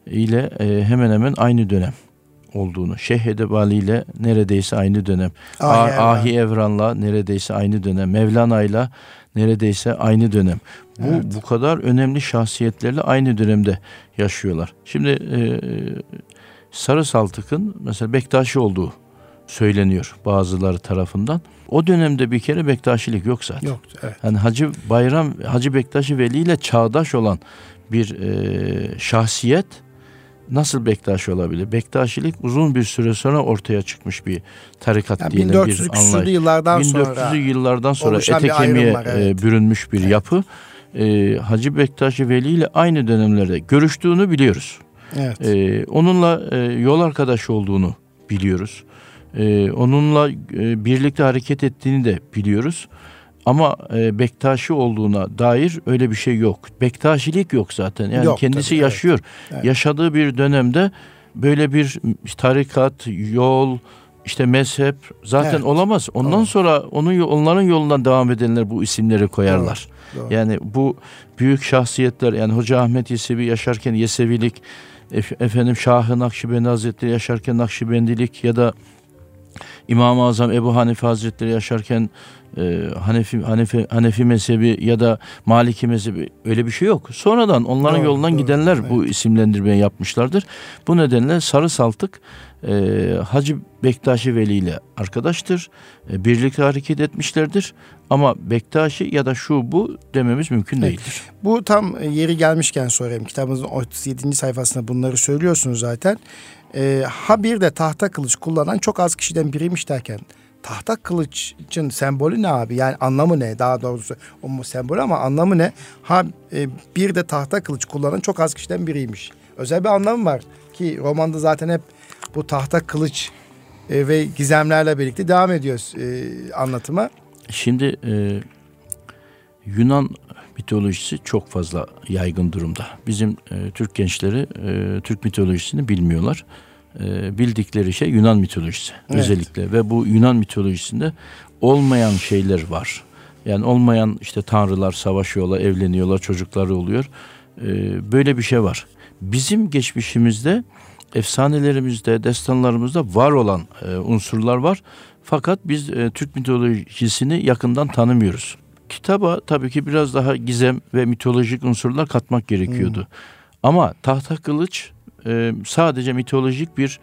ile e, hemen hemen aynı dönem olduğunu. Şeyh Edebali ile neredeyse aynı dönem. Ahi Ahi, Evran. Ahi Evran'la neredeyse aynı dönem. Mevlana'yla neredeyse aynı dönem. Bu Evet. bu kadar önemli şahsiyetlerle aynı dönemde yaşıyorlar. Şimdi e, Sarı Saltık'ın mesela Bektaşi olduğu söyleniyor bazıları tarafından. O dönemde bir kere Bektaşilik yok zaten. Yoktu. Evet. Yani Hacı Bayram, Hacı Bektaşi Veli ile çağdaş olan bir e, şahsiyet nasıl Bektaşi olabilir? Bektaşilik uzun bir süre sonra ortaya çıkmış bir tarikat Yani diyelim 1400'lü bir anlayış. yıllardan 1400'lü sonra yıllardan sonra oluşan ete bir ayrım kemiğe var, evet. e, bürünmüş bir yapı. E, Hacı Bektaşi Veli ile aynı dönemlerde görüştüğünü biliyoruz. evet. E, onunla e, yol arkadaşı olduğunu biliyoruz. E, onunla e, birlikte hareket ettiğini de biliyoruz. Ama e, Bektaşi olduğuna dair öyle bir şey yok. Bektaşilik yok zaten. Yani Yok, kendisi tabii, evet. yaşıyor. Evet. Yaşadığı bir dönemde böyle bir tarikat, yol, işte mezhep zaten Evet. olamaz. Ondan Olamaz. sonra onun onların yolundan devam edenler bu isimleri koyarlar. Doğru. Yani bu büyük şahsiyetler yani Hoca Ahmet Yesevi yaşarken Yesevilik, ef- efendim Şah-ı Nakşibendi Hazretleri yaşarken Nakşibendilik ya da İmam-ı Azam Ebu Hanife Hazretleri yaşarken e, Hanefi, Hanefi, Hanefi mezhebi ya da Maliki mezhebi öyle bir şey yok. Sonradan onların Doğru, yolundan doğru, gidenler bu isimlendirmeyi yapmışlardır. Bu nedenle Sarı Saltık e, Hacı Bektaşi Veli ile arkadaştır. E, birlikte hareket etmişlerdir. Ama Bektaşi ya da şu bu dememiz mümkün Evet. değildir. Bu tam e, yeri gelmişken sorayım. Kitabınızın 37. sayfasında bunları söylüyorsunuz zaten. Ee, ha bir de tahta kılıç kullanan çok az kişiden biriymiş derken tahta kılıçın sembolü ne abi? Yani anlamı ne? Daha doğrusu o mu sembolü ama anlamı ne? Ha e, bir de tahta kılıç kullanan çok az kişiden biriymiş. Özel bir anlamı var ki romanda zaten hep bu tahta kılıç e, ve gizemlerle birlikte devam ediyoruz e, anlatıma. Şimdi e, Yunan mitolojisi çok fazla yaygın durumda. Bizim e, Türk gençleri e, Türk mitolojisini bilmiyorlar. E, bildikleri şey Yunan mitolojisi Evet. özellikle ve bu Yunan mitolojisinde olmayan şeyler var. Yani olmayan işte tanrılar savaşıyorlar, evleniyorlar, çocukları oluyor. E, böyle bir şey var. Bizim geçmişimizde efsanelerimizde, destanlarımızda var olan e, unsurlar var. Fakat biz e, Türk mitolojisini yakından tanımıyoruz. Kitaba tabii ki biraz daha gizem ve mitolojik unsurlar katmak gerekiyordu. Ama tahta kılıç e, sadece mitolojik bir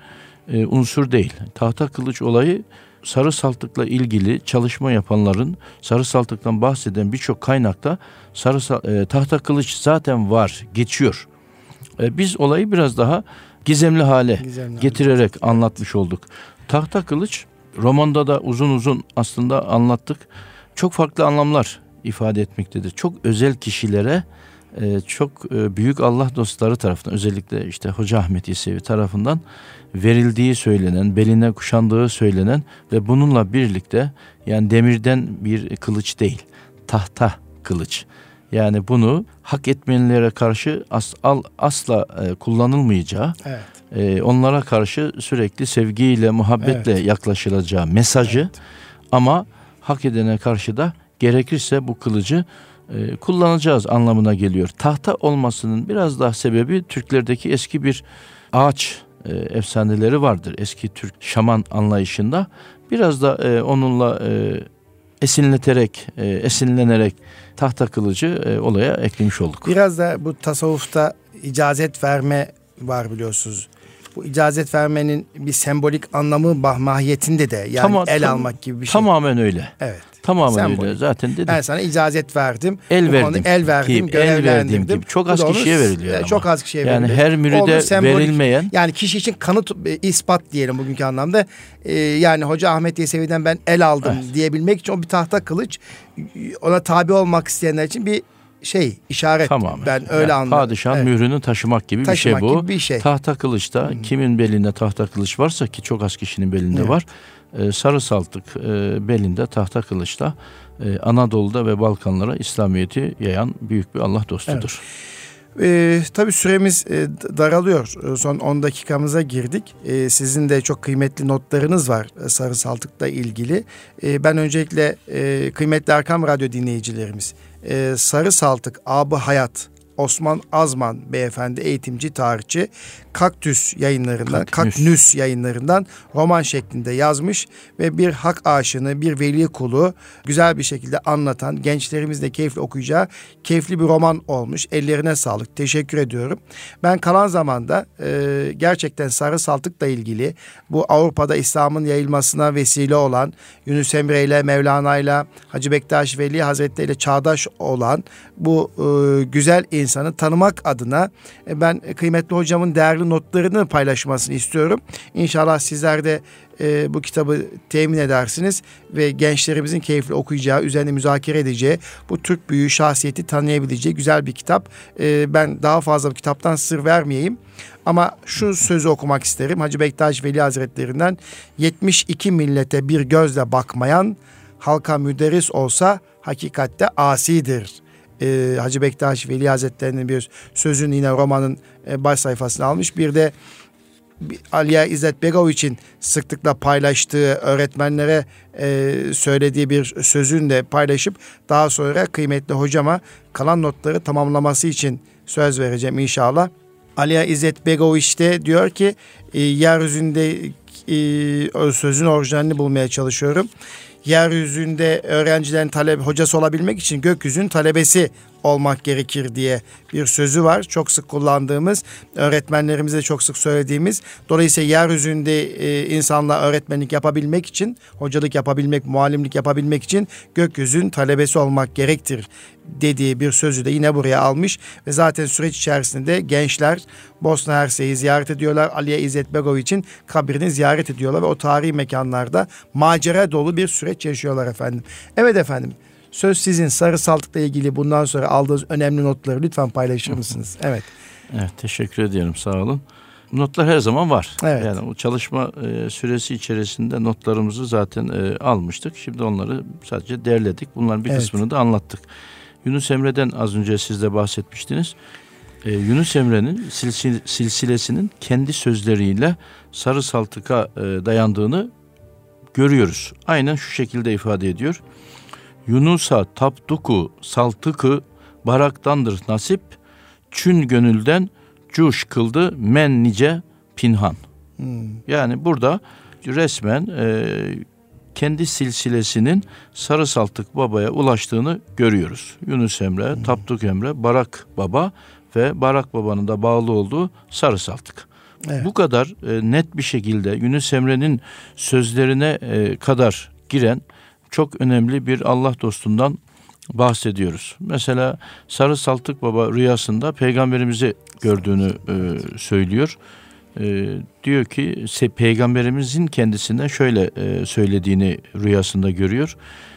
e, unsur değil. Tahta kılıç olayı sarı saltıkla ilgili çalışma yapanların sarı saltıktan bahseden birçok kaynakta sarı sa- e, tahta kılıç zaten var, geçiyor. E, biz olayı biraz daha gizemli hale Gizemli getirerek anlatmış olduk. Tahta kılıç romanda da uzun uzun aslında anlattık. Çok farklı anlamlar ifade etmektedir. Çok özel kişilere e, çok e, büyük Allah dostları tarafından özellikle işte Hoca Ahmet Yesevi tarafından verildiği söylenen, beline kuşandığı söylenen ve bununla birlikte yani demirden bir kılıç değil, tahta kılıç. Yani bunu hak etmeyenlere karşı as, al, asla e, kullanılmayacağı, Evet. e, onlara karşı sürekli sevgiyle, muhabbetle yaklaşılacağı mesajı ama hak edene karşı da gerekirse bu kılıcı e, kullanacağız anlamına geliyor. Tahta olmasının biraz daha sebebi Türklerdeki eski bir ağaç e, efsaneleri vardır. Eski Türk şaman anlayışında Biraz da e, onunla e, esinleterek, e, esinlenerek tahta kılıcı e, olaya eklemiş olduk. Biraz da bu tasavvufta icazet verme var biliyorsunuz. Bu icazet vermenin bir sembolik anlamı mahiyetinde de yani tamam, el tam, almak gibi bir şey. Tamamen öyle. Evet. Tamamen öyle. Zaten dedim. Ben sana icazet verdim. El verdim. El verdim, gibi, el verdim gibi. Çok az kişiye veriliyor ama. Çok az kişiye yani veriliyor. Yani her müride verilmeyen. Yani kişi için kanıt, e, ispat diyelim bugünkü anlamda. Ee, yani Hoca Ahmet Yesevi'den ben el aldım evet. diyebilmek için o bir tahta kılıç. Ona tabi olmak isteyenler için bir şey işaret tamam. ben öyle yani anladım. Padişahın evet. mührünü taşımak gibi taşımak bir şey bu. Gibi bir şey. Tahta kılıçta hmm. kimin belinde tahta kılıç varsa ki çok az kişinin belinde evet. var. E, sarı saltık e, belinde tahta kılıçta e, Anadolu'da ve Balkanlara İslamiyet'i yayan büyük bir Allah dostudur. Evet. Ee, tabii süremiz e, daralıyor. Son 10 dakikamıza girdik. Ee, sizin de çok kıymetli notlarınız var e, Sarı Saltık'la ilgili. Ee, ben öncelikle e, kıymetli Erkam Radyo dinleyicilerimiz e, Sarı Saltık Abı Hayat Osman Azman beyefendi eğitimci tarihçi Kaktüs yayınlarından, Kaktüs. Kaknüs yayınlarından roman şeklinde yazmış ve bir hak aşığını, bir veli kulu güzel bir şekilde anlatan, gençlerimiz de keyifli okuyacağı keyifli bir roman olmuş. Ellerine sağlık. Teşekkür ediyorum. Ben kalan zamanda e, gerçekten Sarı Saltık'la ilgili bu Avrupa'da İslam'ın yayılmasına vesile olan Yunus Emre ile Mevlana ile Hacı Bektaş Veli Hazretleri ile çağdaş olan bu e, güzel insanı tanımak adına e, ben kıymetli hocamın değerli notlarını paylaşmasını istiyorum. İnşallah sizler de e, bu kitabı temin edersiniz ve gençlerimizin keyifli okuyacağı, üzerine müzakere edeceği, bu Türk büyüğü şahsiyeti tanıyabileceği güzel bir kitap. E, ben daha fazla bu kitaptan sır vermeyeyim. Ama şu sözü okumak isterim. Hacı Bektaş Veli Hazretlerinden 72 millete bir gözle bakmayan halka müderris olsa hakikatte asidir e, Hacı Bektaş Veli Hazretleri'nin bir sözünü yine romanın e, baş sayfasına almış. Bir de Aliye İzzet Begoviç'in sıklıkla paylaştığı öğretmenlere e, söylediği bir sözünü de paylaşıp daha sonra kıymetli hocama kalan notları tamamlaması için söz vereceğim inşallah. Aliye İzzet Begoviç de diyor ki e, yeryüzünde e, sözün orijinalini bulmaya çalışıyorum yeryüzünde öğrencilerin talep hocası olabilmek için gökyüzünün talebesi olmak gerekir diye bir sözü var. Çok sık kullandığımız, öğretmenlerimize çok sık söylediğimiz. Dolayısıyla yeryüzünde e, insanla öğretmenlik yapabilmek için, hocalık yapabilmek, muallimlik yapabilmek için gökyüzünün talebesi olmak gerektir dediği bir sözü de yine buraya almış ve zaten süreç içerisinde gençler Bosna Hersek'i ziyaret ediyorlar. Aliye İzzet Begoviç'in kabrini ziyaret ediyorlar ve o tarihi mekanlarda macera dolu bir süreç yaşıyorlar efendim. Evet efendim. Söz sizin Sarı Saltık'la ilgili bundan sonra aldığınız önemli notları lütfen paylaşır mısınız? Evet. Evet teşekkür ediyorum sağ olun. Notlar her zaman var. Evet. Yani o çalışma e, süresi içerisinde notlarımızı zaten e, almıştık. Şimdi onları sadece derledik. Bunların bir evet. kısmını da anlattık. Yunus Emre'den az önce siz de bahsetmiştiniz. E, Yunus Emre'nin silsil, silsilesinin kendi sözleriyle Sarı Saltık'a e, dayandığını görüyoruz. Aynen şu şekilde ifade ediyor. Yunus'a tapduku saltıkı baraktandır nasip, çün gönülden cuş kıldı men nice pinhan. Hmm. Yani burada resmen e, kendi silsilesinin Sarı Saltık Baba'ya ulaştığını görüyoruz. Yunus Emre, hmm. Tapduk Emre, Barak Baba ve Barak Baba'nın da bağlı olduğu Sarı Saltık. Evet. Bu kadar e, net bir şekilde Yunus Emre'nin sözlerine e, kadar giren çok önemli bir Allah dostundan bahsediyoruz. Mesela Sarı Saltık Baba rüyasında peygamberimizi gördüğünü e, söylüyor. E, diyor ki peygamberimizin kendisinden şöyle e, söylediğini rüyasında görüyor.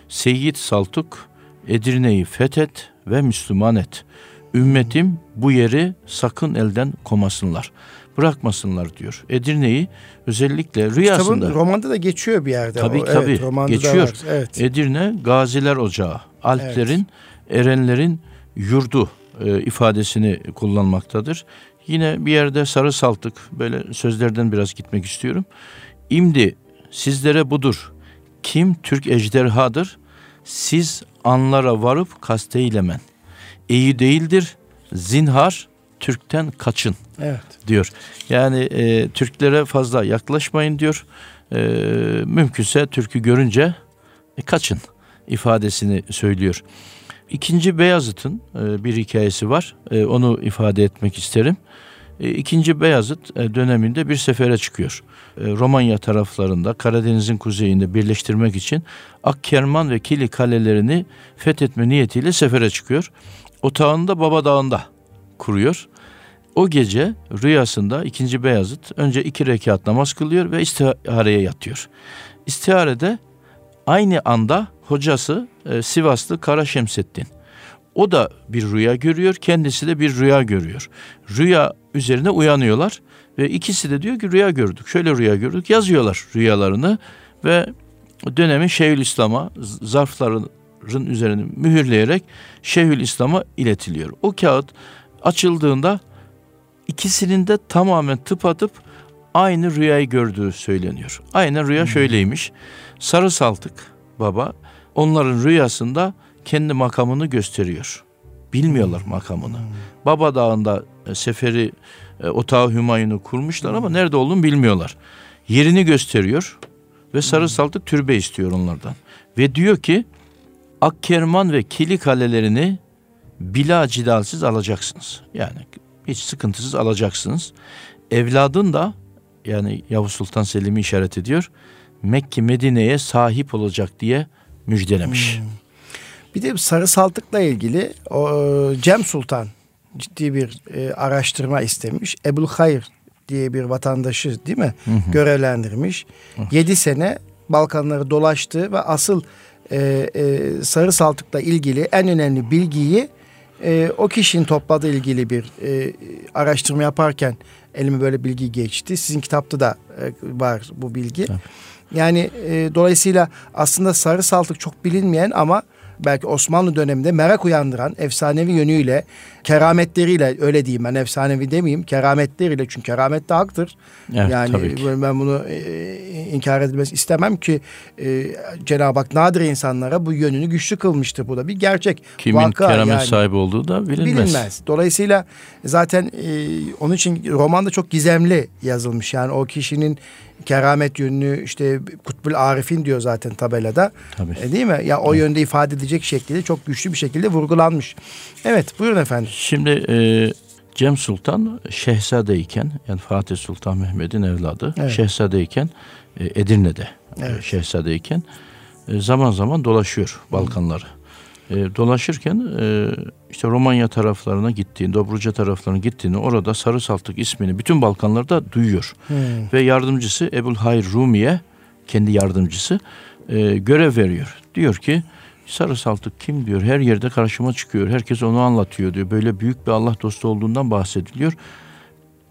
Seyyid Saltuk Edirne'yi fethet ve Müslüman et. Ümmetim bu yeri sakın elden komasınlar bırakmasınlar diyor. Edirne'yi özellikle rüyasında. Kitabın romanda da geçiyor bir yerde. Tabii o. tabii evet, geçiyor. Evet. Edirne Gaziler Ocağı, Alplerin, evet. Erenlerin yurdu e, ifadesini kullanmaktadır. Yine bir yerde sarı saltık böyle sözlerden biraz gitmek istiyorum. İmdi sizlere budur. Kim Türk ejderhadır? Siz anlara varıp kasteylemen. İyi değildir. Zinhar Türk'ten kaçın. Evet. diyor. Yani e, Türklere fazla yaklaşmayın diyor. e, mümkünse türkü görünce e, kaçın ifadesini söylüyor. İkinci Beyazıt'ın e, bir hikayesi var. E, onu ifade etmek isterim. E, ikinci Beyazıt e, döneminde bir sefere çıkıyor. E, Romanya taraflarında Karadeniz'in kuzeyinde birleştirmek için Akkerman ve Kili kalelerini fethetme niyetiyle sefere çıkıyor. Otağını da Baba Dağı'nda kuruyor. O gece rüyasında ikinci Beyazıt önce iki rekat namaz kılıyor ve istihareye yatıyor. İstiharede aynı anda hocası e, Sivaslı Kara Şemseddin. O da bir rüya görüyor, kendisi de bir rüya görüyor. Rüya üzerine uyanıyorlar ve ikisi de diyor ki rüya gördük. Şöyle rüya gördük. Yazıyorlar rüyalarını ve dönemin Şeyhülislam'a zarfların üzerine mühürleyerek Şeyhülislam'a iletiliyor. O kağıt açıldığında ikisinin de tamamen tıpatıp aynı rüyayı gördüğü söyleniyor. Aynı rüya hmm. şöyleymiş. Sarı Saltık baba onların rüyasında kendi makamını gösteriyor. Bilmiyorlar hmm. makamını. Hmm. Baba Dağı'nda e, seferi e, otağı Hümayun'u kurmuşlar ama nerede olduğunu bilmiyorlar. Yerini gösteriyor ve Sarı Saltık türbe istiyor onlardan. Ve diyor ki Akkerman ve Kili kalelerini bila cidalsiz alacaksınız. Yani hiç sıkıntısız alacaksınız. Evladın da yani Yavuz Sultan Selim'i işaret ediyor. Mekke Medine'ye sahip olacak diye müjdelemiş. Hmm. Bir de Sarı Saltık'la ilgili o, e, Cem Sultan ciddi bir e, araştırma istemiş. Ebul Hayr diye bir vatandaşı değil mi? Hı hı. Görevlendirmiş. Hı. sene Balkanları dolaştı ve asıl e, e, Sarı Saltık'la ilgili en önemli bilgiyi e, o kişinin topladığı ilgili bir e, araştırma yaparken elime böyle bilgi geçti. Sizin kitapta da e, var bu bilgi. Evet. Yani e, dolayısıyla aslında Sarı Saltık çok bilinmeyen ama belki Osmanlı döneminde merak uyandıran efsanevi yönüyle, kerametleriyle öyle diyeyim ben efsanevi demeyeyim, kerametleriyle çünkü keramet de haktır. Evet, yani ben bunu e, inkar edilmesi istemem ki e, Cenab-ı Hak nadir insanlara bu yönünü güçlü kılmıştır. Bu da bir gerçek. Kimin Vaka, keramet yani, sahibi olduğu da bilinmez. Bilinmez. Dolayısıyla zaten e, onun için romanda çok gizemli yazılmış. Yani o kişinin keramet yönünü işte Kutbul Arif'in diyor zaten tabelada. Tabii. E, değil mi? Ya o evet. yönde ifade edecek şekilde çok güçlü bir şekilde vurgulanmış. Evet buyurun efendim. Şimdi e, Cem Sultan şehzadeyken yani Fatih Sultan Mehmet'in evladı evet. şehzadeyken e, Edirne'de evet. e, şehzadeyken e, zaman zaman dolaşıyor Balkanları. E, dolaşırken e, işte Romanya taraflarına gittiğini, Dobruca taraflarına gittiğini orada Sarı Saltık ismini bütün Balkanlarda duyuyor. Hmm. Ve yardımcısı Ebul Hayr Rumi'ye kendi yardımcısı e, görev veriyor. Diyor ki Sarı Saltık kim diyor her yerde karşıma çıkıyor. Herkes onu anlatıyor diyor. Böyle büyük bir Allah dostu olduğundan bahsediliyor.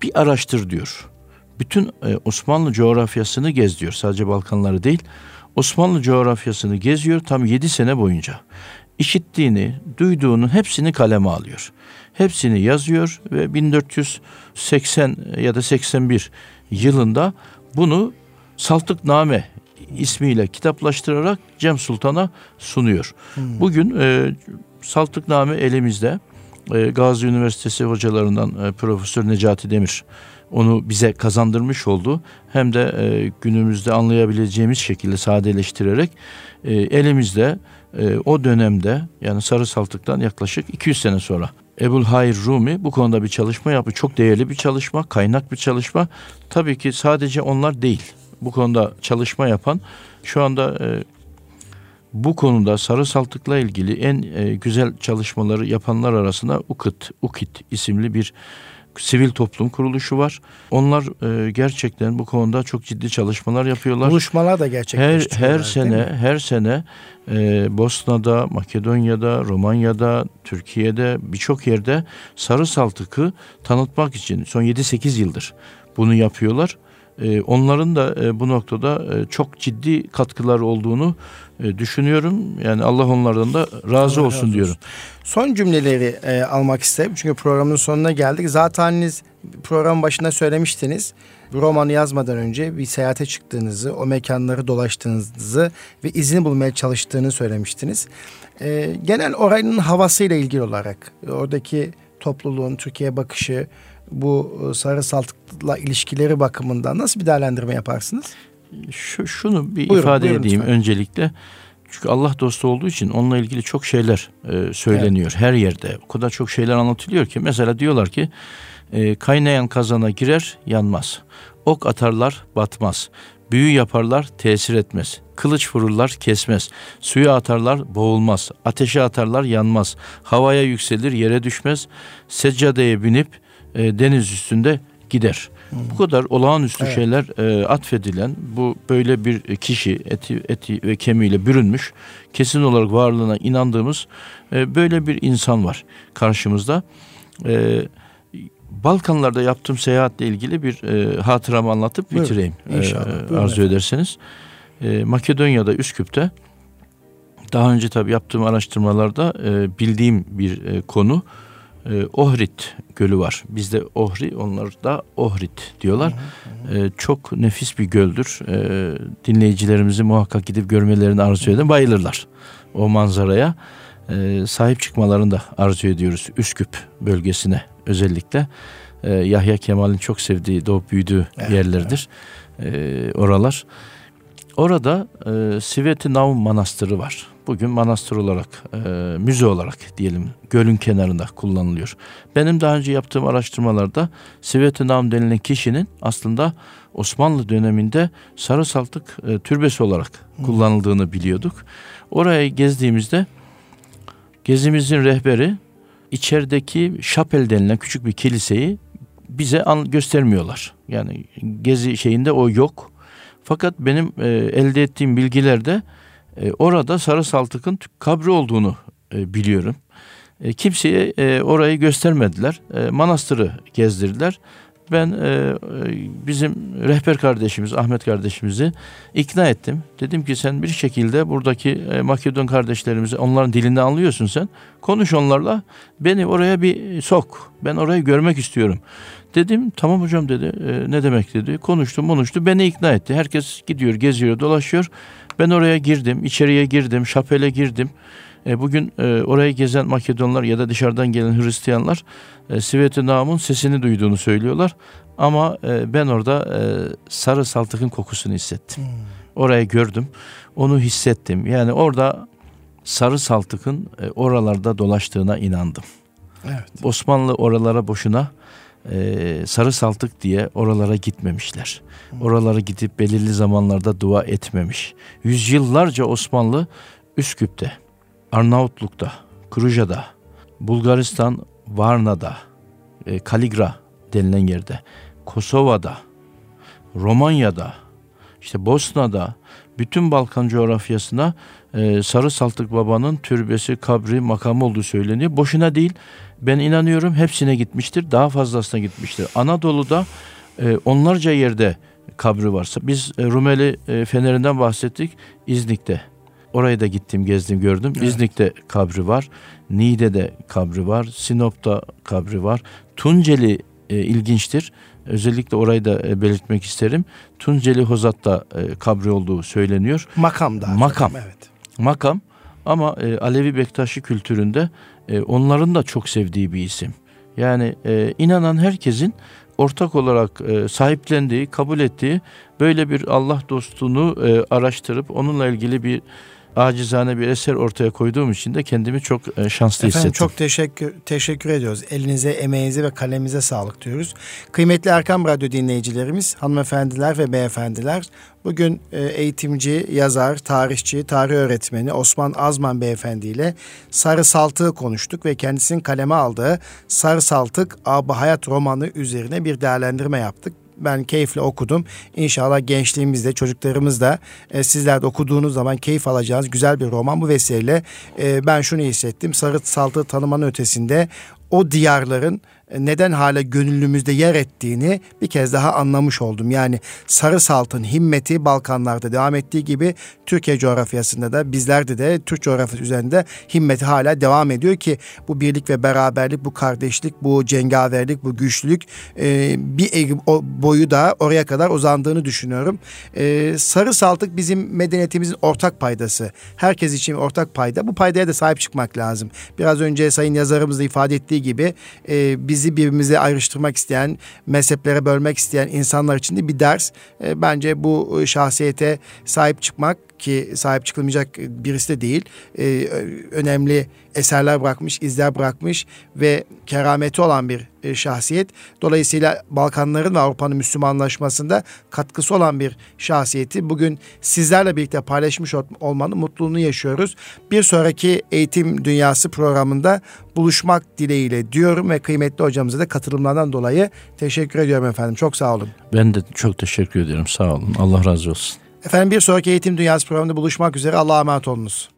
Bir araştır diyor. Bütün e, Osmanlı coğrafyasını gez diyor. Sadece Balkanları değil. Osmanlı coğrafyasını geziyor tam yedi sene boyunca işittiğini, duyduğunun hepsini kaleme alıyor. Hepsini yazıyor ve 1480 ya da 81 yılında bunu Saltıkname ismiyle kitaplaştırarak Cem Sultan'a sunuyor. Hmm. Bugün e, Saltıkname elimizde. E, Gazi Üniversitesi hocalarından e, Profesör Necati Demir onu bize kazandırmış oldu. Hem de e, günümüzde anlayabileceğimiz şekilde sadeleştirerek e, elimizde e, o dönemde yani Sarı Saltık'tan yaklaşık 200 sene sonra Ebul Hayr Rumi bu konuda bir çalışma yapıyor. Çok değerli bir çalışma, kaynak bir çalışma. Tabii ki sadece onlar değil. Bu konuda çalışma yapan şu anda e, bu konuda sarı saltıkla ilgili en e, güzel çalışmaları yapanlar arasında UKIT, UKIT isimli bir sivil toplum kuruluşu var. Onlar e, gerçekten bu konuda çok ciddi çalışmalar yapıyorlar. Buluşmalar da gerçekleştiriyorlar. Her, her sene her sene e, Bosna'da, Makedonya'da, Romanya'da, Türkiye'de birçok yerde sarı saltıkı tanıtmak için son 7-8 yıldır bunu yapıyorlar. E, onların da e, bu noktada e, çok ciddi katkıları olduğunu e, düşünüyorum. Yani Allah onlardan da razı olsun razı diyorum. Son cümleleri e, almak isterim. Çünkü programın sonuna geldik. Zaten program başında söylemiştiniz. Romanı yazmadan önce bir seyahate çıktığınızı, o mekanları dolaştığınızı ve izini bulmaya çalıştığını söylemiştiniz. E, genel oranın havasıyla ilgili olarak oradaki topluluğun Türkiye bakışı, bu e, sarı saltıkla ilişkileri bakımından nasıl bir değerlendirme yaparsınız? şu, şunu bir buyurun, ifade buyurun edeyim lütfen. öncelikle. Çünkü Allah dostu olduğu için onunla ilgili çok şeyler e, söyleniyor evet. her yerde. O kadar çok şeyler anlatılıyor ki mesela diyorlar ki e, kaynayan kazana girer yanmaz. Ok atarlar batmaz. Büyü yaparlar tesir etmez. Kılıç vururlar kesmez. Suya atarlar boğulmaz. Ateşe atarlar yanmaz. Havaya yükselir yere düşmez. Seccadeye binip e, deniz üstünde gider. Hmm. Bu kadar olağanüstü evet. şeyler e, atfedilen bu böyle bir kişi eti, eti ve kemiğiyle bürünmüş kesin olarak varlığına inandığımız e, böyle bir insan var karşımızda. E, Balkanlarda yaptığım seyahatle ilgili bir e, hatıramı anlatıp Buyurun. bitireyim. İnşallah. E, arzu ederseniz. E, Makedonya'da Üsküp'te daha önce tabii yaptığım araştırmalarda e, bildiğim bir e, konu e, Ohrid Gölü var. Bizde Ohri, onlar da Ohrid diyorlar. Hı hı. E, çok nefis bir göldür. E, dinleyicilerimizi muhakkak gidip görmelerini arzu eden bayılırlar o manzaraya. E, sahip çıkmalarını da arzu ediyoruz Üsküp bölgesine özellikle. E, Yahya Kemal'in çok sevdiği, doğup büyüdüğü evet, yerlerdir evet. E, oralar. Orada e, Siveti Nav Manastırı var. Bugün manastır olarak, e, müze olarak diyelim gölün kenarında kullanılıyor. Benim daha önce yaptığım araştırmalarda Siveti Nav denilen kişinin aslında Osmanlı döneminde sarı saltık e, türbesi olarak kullanıldığını biliyorduk. Oraya gezdiğimizde gezimizin rehberi içerideki şapel denilen küçük bir kiliseyi bize an, göstermiyorlar. Yani gezi şeyinde o yok. Fakat benim e, elde ettiğim bilgilerde e, orada Sarı Saltık'ın kabri olduğunu e, biliyorum. E, kimseye e, orayı göstermediler. E, manastırı gezdirdiler ben e, e, bizim rehber kardeşimiz Ahmet kardeşimizi ikna ettim. Dedim ki sen bir şekilde buradaki e, Makedon kardeşlerimizi onların dilini anlıyorsun sen. Konuş onlarla beni oraya bir sok. Ben orayı görmek istiyorum. Dedim tamam hocam dedi. E, ne demek dedi. Konuştu konuştu beni ikna etti. Herkes gidiyor geziyor dolaşıyor. Ben oraya girdim içeriye girdim şapele girdim. E, bugün e, orayı gezen Makedonlar ya da dışarıdan gelen Hristiyanlar e, Siveti Nam'ın sesini duyduğunu söylüyorlar. Ama e, ben orada e, sarı saltıkın kokusunu hissettim. Hmm. Orayı gördüm. Onu hissettim. Yani orada sarı saltıkın e, oralarda dolaştığına inandım. Evet. Osmanlı oralara boşuna e, sarı saltık diye oralara gitmemişler. Hmm. Oralara gidip belirli zamanlarda dua etmemiş. Yüzyıllarca Osmanlı Üsküp'te, Arnavutluk'ta, Kruja'da, Bulgaristan, Varna'da, e, Kaligra denilen yerde, Kosova'da, Romanya'da, işte Bosna'da, bütün Balkan coğrafyasına e, Sarı Saltık Baba'nın türbesi, kabri, makamı olduğu söyleniyor. Boşuna değil. Ben inanıyorum hepsine gitmiştir. Daha fazlasına gitmiştir. Anadolu'da e, onlarca yerde kabri varsa. Biz e, Rumeli e, Feneri'nden bahsettik. İznik'te Oraya da gittim, gezdim, gördüm. Evet. İznik'te kabri var. Niğde'de kabri var. Sinop'ta kabri var. Tunceli e, ilginçtir. Özellikle orayı da e, belirtmek isterim. Tunceli Hozat'ta e, kabri olduğu söyleniyor. Makam da. Makam. Evet. Makam ama e, Alevi Bektaşi kültüründe onların da çok sevdiği bir isim. Yani inanan herkesin ortak olarak e, sahiplendiği, kabul ettiği böyle bir Allah dostunu e, araştırıp onunla ilgili bir acizane bir eser ortaya koyduğum için de kendimi çok e, şanslı Efendim, hissettim. çok teşekkür teşekkür ediyoruz. Elinize, emeğinize ve kalemize sağlık diyoruz. Kıymetli Erkam Radyo dinleyicilerimiz, hanımefendiler ve beyefendiler, bugün e, eğitimci, yazar, tarihçi, tarih öğretmeni Osman Azman beyefendi ile Sarı Saltık'ı konuştuk ve kendisinin kaleme aldığı Sarı Saltık Abı Hayat romanı üzerine bir değerlendirme yaptık ben keyifle okudum. İnşallah gençliğimizde, çocuklarımız da e, sizler de okuduğunuz zaman keyif alacağınız güzel bir roman. Bu vesileyle e, ben şunu hissettim. Sarı Saltı tanımanın ötesinde o diyarların neden hala gönlümüzde yer ettiğini bir kez daha anlamış oldum. Yani sarı saltın himmeti Balkanlarda devam ettiği gibi Türkiye coğrafyasında da bizlerde de Türk coğrafyası üzerinde himmeti hala devam ediyor ki bu birlik ve beraberlik, bu kardeşlik, bu cengaverlik, bu güçlük e, bir boyu da oraya kadar uzandığını düşünüyorum. E, sarı saltık bizim medeniyetimizin ortak paydası. Herkes için ortak payda. Bu paydaya da sahip çıkmak lazım. Biraz önce sayın yazarımız da ifade ettiği gibi e, biz bizi birbirimize ayrıştırmak isteyen, mezheplere bölmek isteyen insanlar için de bir ders. E, bence bu şahsiyete sahip çıkmak ki sahip çıkılmayacak birisi de değil. E, önemli eserler bırakmış, izler bırakmış ve kerameti olan bir e, şahsiyet. Dolayısıyla Balkanların ve Avrupa'nın Müslümanlaşmasında katkısı olan bir şahsiyeti bugün sizlerle birlikte paylaşmış olmanın mutluluğunu yaşıyoruz. Bir sonraki Eğitim Dünyası programında buluşmak dileğiyle diyorum ve kıymetli hocamıza da katılımlardan dolayı teşekkür ediyorum efendim. Çok sağ olun. Ben de çok teşekkür ederim. Sağ olun. Allah razı olsun. Efendim bir sonraki Eğitim Dünyası programında buluşmak üzere. Allah'a emanet olunuz.